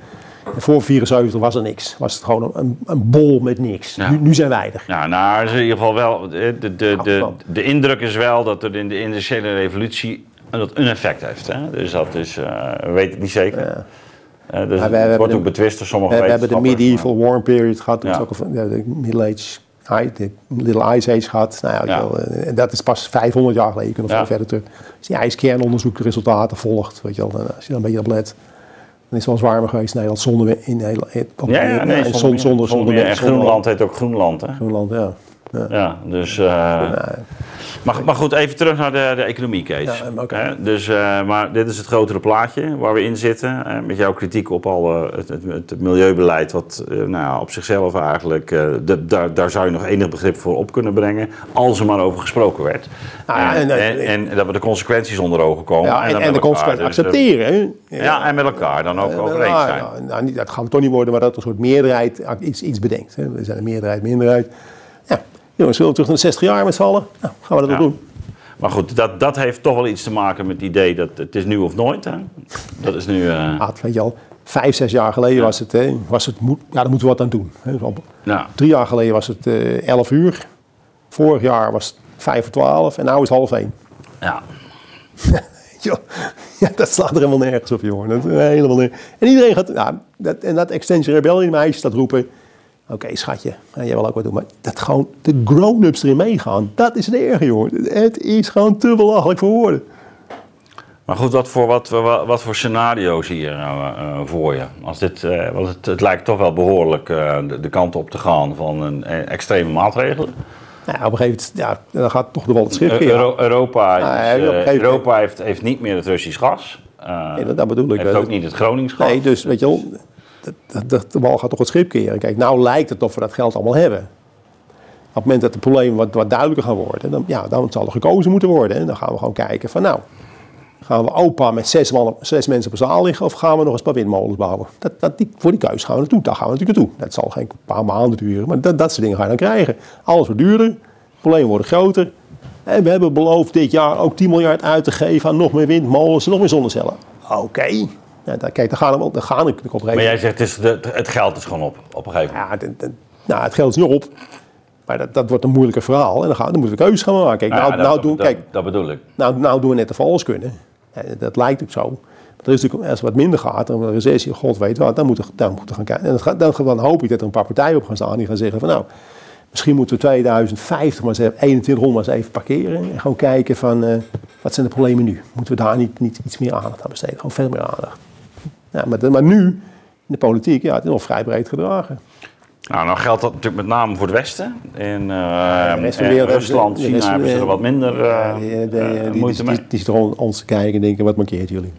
B: Voor 74 was er niks. Was het gewoon een, een bol met niks.
A: Ja.
B: Nu, nu zijn wij er.
A: Ja, nou, is in ieder geval wel. De, de, de, de,
B: wel.
A: de indruk is wel dat er in de industriële revolutie dat een effect heeft. Hè? Dus dat is, eh, we weten het niet zeker. Eh, dus
B: we
A: het wordt
B: de-
A: ook betwist door sommige
B: We, we hebben de medieval warm period gehad.
A: Ja.
B: ook een, ja, de middle age, de little ice age gehad. Nou ja,
A: Ja.
B: eh, dat is pas 500 jaar geleden. Je kunt nog
A: Ja.
B: veel verder terug. Als je ijskernonderzoek de resultaten volgt, weet je wel, als je dan een beetje op let. Dan is het wel eens warmer geweest in Nederland zonder in Nederland.
A: Ja, ja, nee, zonder,
B: zonder, zonder, zonder, zonder-
A: Groenland heet ook Groenland, hè?
B: Groenland, ja. Ja.
A: Ja, dus... eh, maar, maar goed, even terug naar de, de economie, Kees.
B: Ja,
A: Dus, eh, maar dit is het grotere plaatje waar we in zitten. met jouw kritiek op al eh, het, het, het milieubeleid, wat nou, op zichzelf eigenlijk, de- daar, daar zou je nog enig begrip voor op kunnen brengen, als er maar over gesproken werd.
B: Nou ja,
A: en,
B: en-
A: en, en dat we de consequenties onder ogen komen.
B: En, en de
A: elkaar
B: consequenties
A: dus, eh,
B: accepteren.
A: ja, en met elkaar dan ook over eens
B: Nou,
A: zijn.
B: nou, niet- dat gaan we toch niet worden, maar dat er een soort meerderheid iets, iets bedenkt. Hè. We zijn een meerderheid, minderheid. Jongens, willen we terug naar de 60 jaar met z'n allen? Nou, gaan we dat
A: Ja.
B: wel doen.
A: Maar goed, dat, dat heeft toch wel iets te maken met het idee dat het is nu of nooit. Hè? Dat is nu...
B: Ah, weet je al, vijf, zes jaar geleden was het, hè, was het moet, ja, daar moeten we wat aan doen. Hè. Al-
A: ja.
B: Drie jaar geleden was het eh 11 uur. Vorig jaar was het vijf voor twaalf en nu is het half één.
A: ja. [LAUGHS]
B: Ja, dat slaat er helemaal nergens op, jongen. Dat is helemaal nergens. En iedereen gaat, ja, dat, en dat Extension Rebellion meisjes dat roepen. Oké, schatje, hè, jij wil ook wat doen. Maar dat gewoon de grown-ups erin meegaan, dat is het erge, jongen. Het is gewoon te belachelijk voor woorden.
A: Maar goed, wat voor, wat, wat, wat voor scenario zie je nou eh, voor je? Als dit, eh, want het, het lijkt toch wel behoorlijk eh, de, de kant op te gaan van een eh, extreme maatregelen.
B: Nou, ja, op een gegeven moment, ja, dan gaat toch de wal het schip
A: Eh,
B: keren.
A: Euro- Europa, is, eh,
B: gegeven moment-
A: Europa heeft, heeft niet meer het Russisch gas. Eh,
B: Nee, dat, dat bedoel ik.
A: heeft ook niet het Gronings gas.
B: Nee, dus weet je wel, dat- dat- de wal gaat toch het schip keren. Kijk, nou lijkt het of we dat geld allemaal hebben. Op het moment dat de problemen wat, wat duidelijker gaan worden, dan, ja, dan zal er gekozen moeten worden. En dan gaan we gewoon kijken van nou, gaan we opa met zes, zes mensen op zaal liggen of gaan we nog eens een paar windmolens bouwen? Dat, dat, die, voor die keuze gaan we naartoe, daar gaan we natuurlijk naartoe. Dat zal geen paar maanden duren, maar dat, dat soort dingen ga je dan krijgen. Alles wordt duurder, problemen worden groter. En we hebben beloofd dit jaar ook 10 miljard uit te geven aan nog meer windmolens en nog meer zonnecellen. Oké, ja, dan, kijk, dan gaan we dan gaan we op een
A: Maar jij zegt het, is de, het geld is gewoon op, op een gegeven moment.
B: ja, nou, het geld is niet op. Maar dat, dat wordt een moeilijker verhaal. En dan, gaan, dan moeten we keuzes gaan maken. Kijk, nou,
A: Ja,
B: nou,
A: dat,
B: doen,
A: dat,
B: kijk
A: dat bedoel ik.
B: nou, nou doen we net of we alles kunnen. Dat lijkt ook zo. Maar er is natuurlijk, als het wat minder gaat, een recessie, god weet wat, dan moeten we, dan moeten we gaan kijken. En dan, dan hoop ik dat er een paar partijen op gaan staan die gaan zeggen van nou, misschien moeten we 2050 maar eens even, 2100 maar eens even parkeren. En gewoon kijken van, eh, wat zijn de problemen nu? Moeten we daar niet, niet iets meer aandacht aan besteden? Gewoon veel meer aandacht. Ja, maar, maar nu, in de politiek, ja, het is nog vrij breed gedragen.
A: Nou, nou geldt dat natuurlijk met name voor het Westen. In eh,
B: de wereld-
A: Rusland,
B: de
A: China
B: de
A: hebben ze er wat minder eh,
B: die,
A: eh, moeite mee.
B: die, die zitten ons te kijken en denken, wat markeert jullie?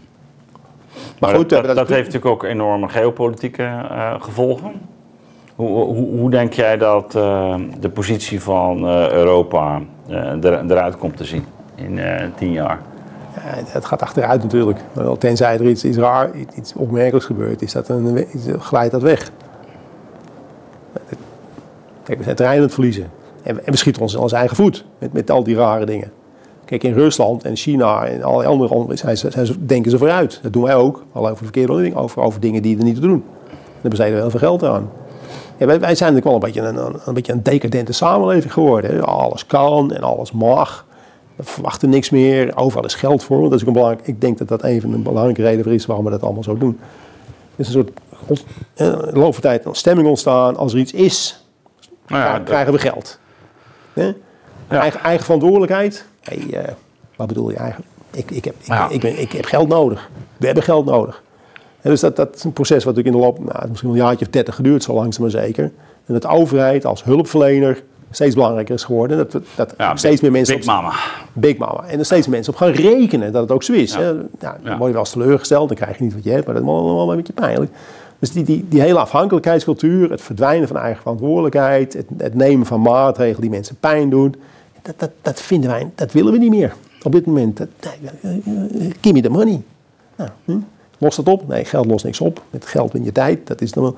B: Maar
A: Maar
B: goed,
A: dat, dat, heeft natuurlijk ook enorme geopolitieke gevolgen. Hoe, hoe, hoe denk jij dat de positie van Europa eruit komt te zien in tien jaar?
B: Ja, het gaat achteruit natuurlijk. Tenzij er iets, iets raar, iets- opmerkelijks gebeurt, is dat een, glijdt dat weg. Kijk, we zijn terrein aan het verliezen. En, we- en we schieten ons in onze eigen voet met, met al die rare dingen. Kijk, in Rusland en China en alle andere landen denken ze vooruit. Dat doen wij ook. Al over verkeerde dingen, over, over dingen die er niet te doen. Daar besteden we heel veel geld aan. Ja, wij, wij zijn natuurlijk wel een beetje een, een, beetje een decadente samenleving geworden. Alles kan en alles mag. We verwachten niks meer. Overal is geld voor. Dat is ook een belangrijk, ik denk dat dat een van de belangrijke redenen voor is waarom we dat allemaal zo doen. Er is een soort eh, in de loop van tijd een stemming ontstaan. Als er iets is,
A: Nou ja,
B: krijgen- we geld. Eigen, eigen verantwoordelijkheid. Hey, eh, wat bedoel je eigenlijk? Ik, ik, heb, ik,
A: Ja.
B: ik, ben, ik heb geld nodig. We hebben geld nodig. En dus dat, dat is een proces wat natuurlijk in de loop, nou, het misschien wel een jaartje of dertig geduurd, zo langzaam maar zeker. En dat de overheid als hulpverlener steeds belangrijker is geworden. Dat, we- dat
A: ja,
B: steeds meer mensen
A: Big
B: op,
A: Mama.
B: Big Mama. En er steeds mensen op gaan rekenen dat het ook zo is.
A: Ja.
B: hè. Nou, dan
A: Ja.
B: word je wel eens teleurgesteld, dan krijg je niet wat je hebt, maar dat is wel een beetje pijnlijk. Dus die, die, die hele afhankelijkheidscultuur, het verdwijnen van eigen verantwoordelijkheid, het, het nemen van maatregelen die mensen pijn doen, dat, dat, dat vinden wij, dat willen we niet meer op dit moment. Dat, nee, eh, eh, give me the money. Nou, hm? Lost dat op? Nee, geld lost niks op. Met geld win je tijd. Dat is dan wel.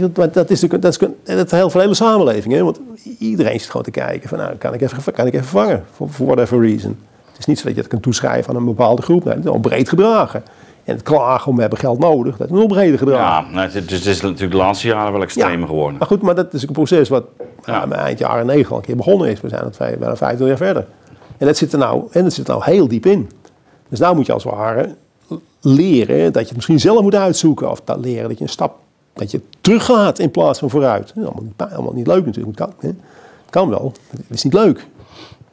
B: Maar dat is natuurlijk dat is, dat is heel voor de hele samenleving. Hè? Want iedereen zit gewoon te kijken van, nou, kan ik even, kan ik even vangen? For, for whatever reason. Het is niet zo dat je het kan toeschrijven aan een bepaalde groep. Nee, het is al breed gedragen. En het klagen om we hebben geld nodig, dat is nog breder gedragen.
A: Ja, nou, het, is, het is natuurlijk de laatste jaren wel extremer geworden.
B: Maar goed, maar dat is een proces wat
A: Ja.
B: ja. eind jaren 90 al een keer begonnen is. We zijn het bijna 50 jaar verder. En dat zit er nou, en dat zit er nou heel diep in. Dus nou moet je als het ware leren dat je het misschien zelf moet uitzoeken. Of dat leren dat je een stap, dat je teruggaat in plaats van vooruit. Allemaal niet, allemaal niet leuk natuurlijk. Kan, hè. Kan wel, het is niet leuk.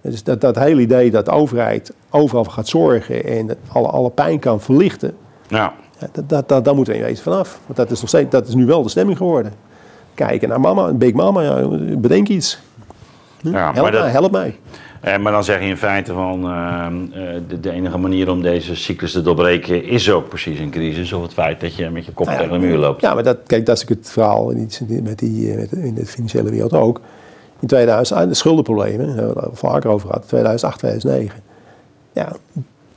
B: Dus dat, dat hele idee dat de overheid overal gaat zorgen en alle, alle pijn kan verlichten.
A: Ja.
B: Dat, dat, dat, daar moeten we in wezen vanaf. Want dat is, nog steeds, dat is nu wel de stemming geworden. Kijken naar mama, Big Mama, ja, bedenk iets.
A: Ja,
B: help,
A: maar, dat,
B: mij, help mij.
A: Eh, maar dan zeg je in feite van eh, eh, de, de enige manier om deze cyclus te doorbreken is ook precies een crisis. Of het feit dat je met je kop
B: Nou ja,
A: tegen de muur loopt.
B: Ja, maar dat, kijk, dat is ook het verhaal in, iets- met die, eh, met, in de financiële wereld ook. In 2000, ah, de schuldenproblemen, daar hebben we het al vaker over gehad, 2008, 2009. Ja,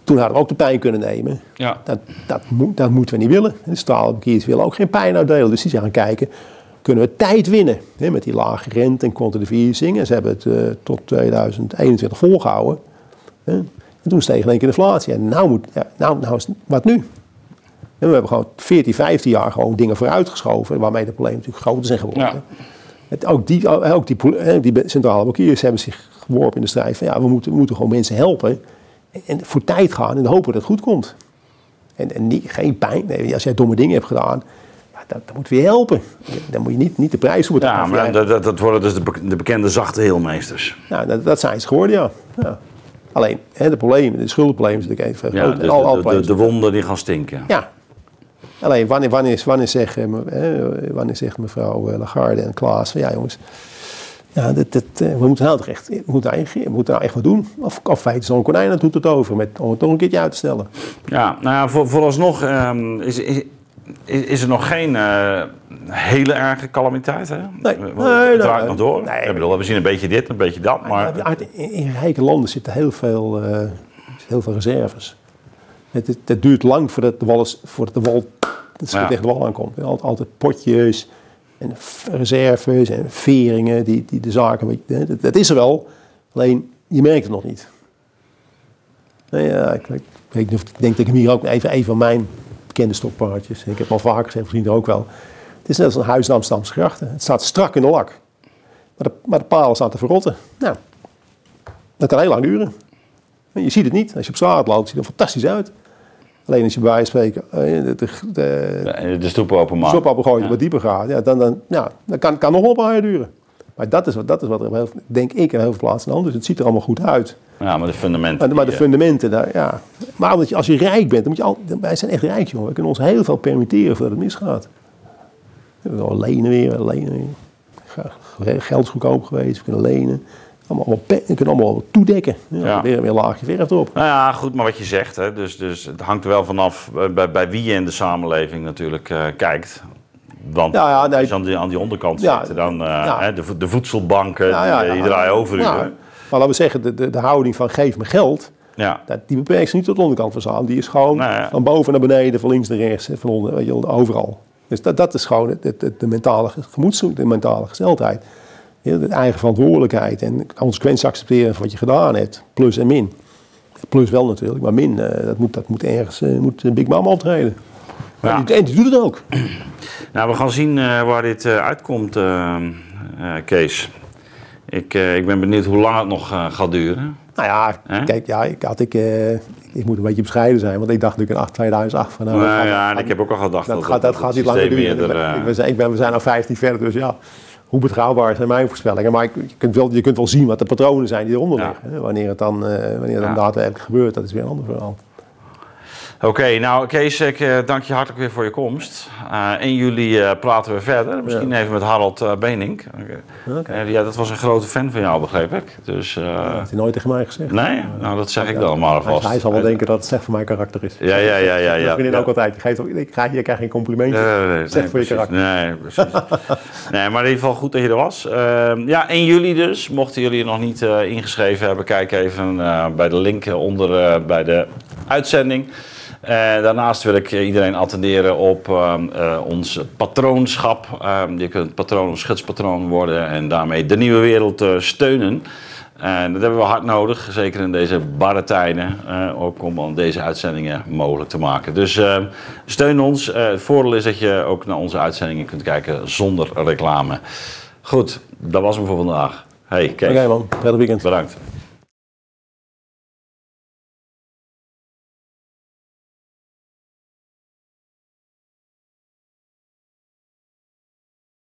B: toen hadden we ook de pijn kunnen nemen.
A: Ja.
B: Dat, dat, moet, dat moeten we niet willen. De staalbankiers willen ook geen pijn uitdelen. Dus die zijn gaan kijken, kunnen we tijd winnen? Hè, met die lage rente en quantitative easing. En ze hebben het eh, tot 2021 volgehouden. Hè. En toen steeg in één keer de inflatie. En nou, moet, ja, nou, nou is, wat nu? En we hebben gewoon 14, 15 jaar gewoon dingen vooruitgeschoven. Waarmee de problemen natuurlijk groter zijn geworden.
A: Ja.
B: Het, ook die, ook die, die centrale bankiers hebben zich geworpen in de strijd van ja, we moeten, we moeten gewoon mensen helpen. En voor tijd gaan en hopen dat het goed komt. En, en niet, geen pijn. Nee, als jij domme dingen hebt gedaan, ja, dan, dan moeten we je helpen. Dan moet je niet, niet de prijs voor
A: Ja, maar dat, dat, dat worden dus de, de bekende zachte heelmeesters.
B: ja, dat, dat zijn ze geworden, ja. ja. Alleen, hè, de problemen, de schuldenproblemen zijn natuurlijk even
A: Ja,
B: groot.
A: dus
B: Al-
A: de,
B: al
A: de, de, de wonden die gaan stinken.
B: Ja. Alleen, wanneer, wanneer, wanneer, hè, wanneer zegt mevrouw eh, Lagarde en Klaas van ja jongens, ja, dit, dit, eh, we moeten nou echt, we moeten eigenlijk, we moeten nou echt wat doen. Of, of feit zo'n konijn, dat doet het over, met, om het toch een keertje uit te stellen.
A: Ja, nou ja, voor, vooralsnog ehm, is, is, is, is er nog geen eh, hele erge calamiteit. Hè?
B: Nee.
A: Het draait
B: nee.
A: nog door.
B: Nee.
A: Ik bedoel, we zien een beetje dit, een beetje dat. Maar
B: in, in rijke landen zitten heel veel, eh, heel veel reserves. Het, het, het duurt lang voordat de wal, is, voordat de wal
A: Ja.
B: tegen de wal aankomt. Altijd, altijd potjes en reserves en veringen die, die de zaken... Dat, dat is er wel, alleen je merkt het nog niet. Ja, ik, ik, ik denk dat ik hem hier ook even een van mijn bekende stokpaardjes... Ik heb al vaker gezegd, misschien ook wel. Het is net als een huis in Amsterdamse grachten. Het staat strak in de lak. Maar de, maar de palen staan te verrotten. Nou, dat kan heel lang duren. En Je ziet het niet. Als je op straat loopt, ziet het er fantastisch uit. Alleen als je bij spreken eh, de, de, de,
A: de stoep openmaken.
B: stopappel wat dieper gaat, ja, dan, dan, ja, dan kan, kan nog wel een paar jaar duren. Maar dat is wat, dat is wat er heel, denk ik in heel veel plaatsen aan de hand is. Het ziet er allemaal goed uit.
A: Ja, maar de fundamenten.
B: Maar, de- maar de
A: die, eh,
B: fundamenten, daar, ja. Maar omdat je, als je rijk bent, dan moet je al, wij zijn echt rijk, jongen. We kunnen ons heel veel permitteren voordat het misgaat. We kunnen lenen weer, lenen weer. Ge- Geld is goedkoop geweest, we kunnen lenen. Allemaal, allemaal we kunnen allemaal toedekken. Ja,
A: Ja.
B: Weer, weer laagje verf erop.
A: Nou ja, goed, maar wat je zegt, hè, dus, dus het hangt er wel vanaf eh, bij, bij wie je in de samenleving natuurlijk eh, kijkt. Want
B: Ja, ja, nee.
A: als je aan die, aan die onderkant
B: Ja,
A: zitten, dan eh,
B: ja.
A: hè, de, de voedselbanken,
B: ja,
A: die, draaien over u.
B: Maar laten we zeggen, de, de, de houding van geef me geld,
A: Ja.
B: dat, die beperkt zich niet tot de onderkant van zaal. Die is gewoon
A: Nou
B: van boven naar beneden, van links naar rechts, van onder, weet je, overal. Dus dat, dat is gewoon het, het, het- de mentale gemoedszoek, de mentale gesteldheid. De eigen verantwoordelijkheid en consequenties accepteren van wat je gedaan hebt. Plus en min. Plus wel natuurlijk, maar min, eh, dat, moet, dat moet ergens, eh, moet eh, Big Mama optreden.
A: Ja.
B: En, die, doet het ook. [CLEARS THROAT]
A: Nou, we gaan zien eh, waar dit eh, uitkomt, eh, Kees. Ik, ik ben benieuwd hoe lang het nog gaat duren.
B: Nou ja, kijk, ja, ik, had, ik, ik moet een beetje bescheiden zijn, want ik dacht natuurlijk in 8, 2008 van nou,
A: Nou
B: gaat-
A: ja, en ik heb ook al gedacht
B: dat,
A: dat,
B: gaat, dat gaat niet langer duren.
A: eerder,
B: Ik ben- ik ben, we zijn al 15 verder, dus ja, hoe betrouwbaar zijn mijn voorspellingen? Maar je, kunt wel, je kunt wel zien wat de patronen zijn die eronder liggen. hè. Wanneer het dan, wanneer het dan
A: Ja.
B: daadwerkelijk gebeurt, dat is weer een ander verhaal.
A: Oké, nou Kees, ik eh, dank je hartelijk weer voor je komst. Eh 1 juli eh, praten we verder. Misschien even met Harold eh Benink. Ja, dat was een grote fan van jou, begreep ik. Dus,
B: Dat heeft hij nooit tegen mij gezegd.
A: nee, nou dat zeg ik dan maar alvast.
B: hij zal wel denken dat het slecht voor mijn karakter is.
A: Ja, ja, ja, ja. Ja,
B: vriendin ook altijd. Je, geeft, ik krijg, je krijgt geen complimentje.
A: Nee,
B: Slecht
A: nee,
B: voor je karakter.
A: Nee, precies. [LAUGHS] nee, maar in ieder geval goed dat je er was. Ehm, ja, 1 juli dus. Mochten jullie je nog niet ingeschreven hebben, kijk even bij de link onder bij de uitzending. Eh, daarnaast wil ik iedereen attenderen op ehm, eh, ons patroonschap. Ehm, je kunt patroon of schutspatroon worden en daarmee de nieuwe wereld eh, steunen. En dat hebben we hard nodig, zeker in deze barre tijden, ook om deze uitzendingen mogelijk te maken. Dus eh, steun ons. Eh, het voordeel is dat je ook naar onze uitzendingen kunt kijken zonder reclame. Goed, dat was hem voor vandaag. Hey,
B: Oké
A: Kees,
B: man, prettig weekend.
A: bedankt.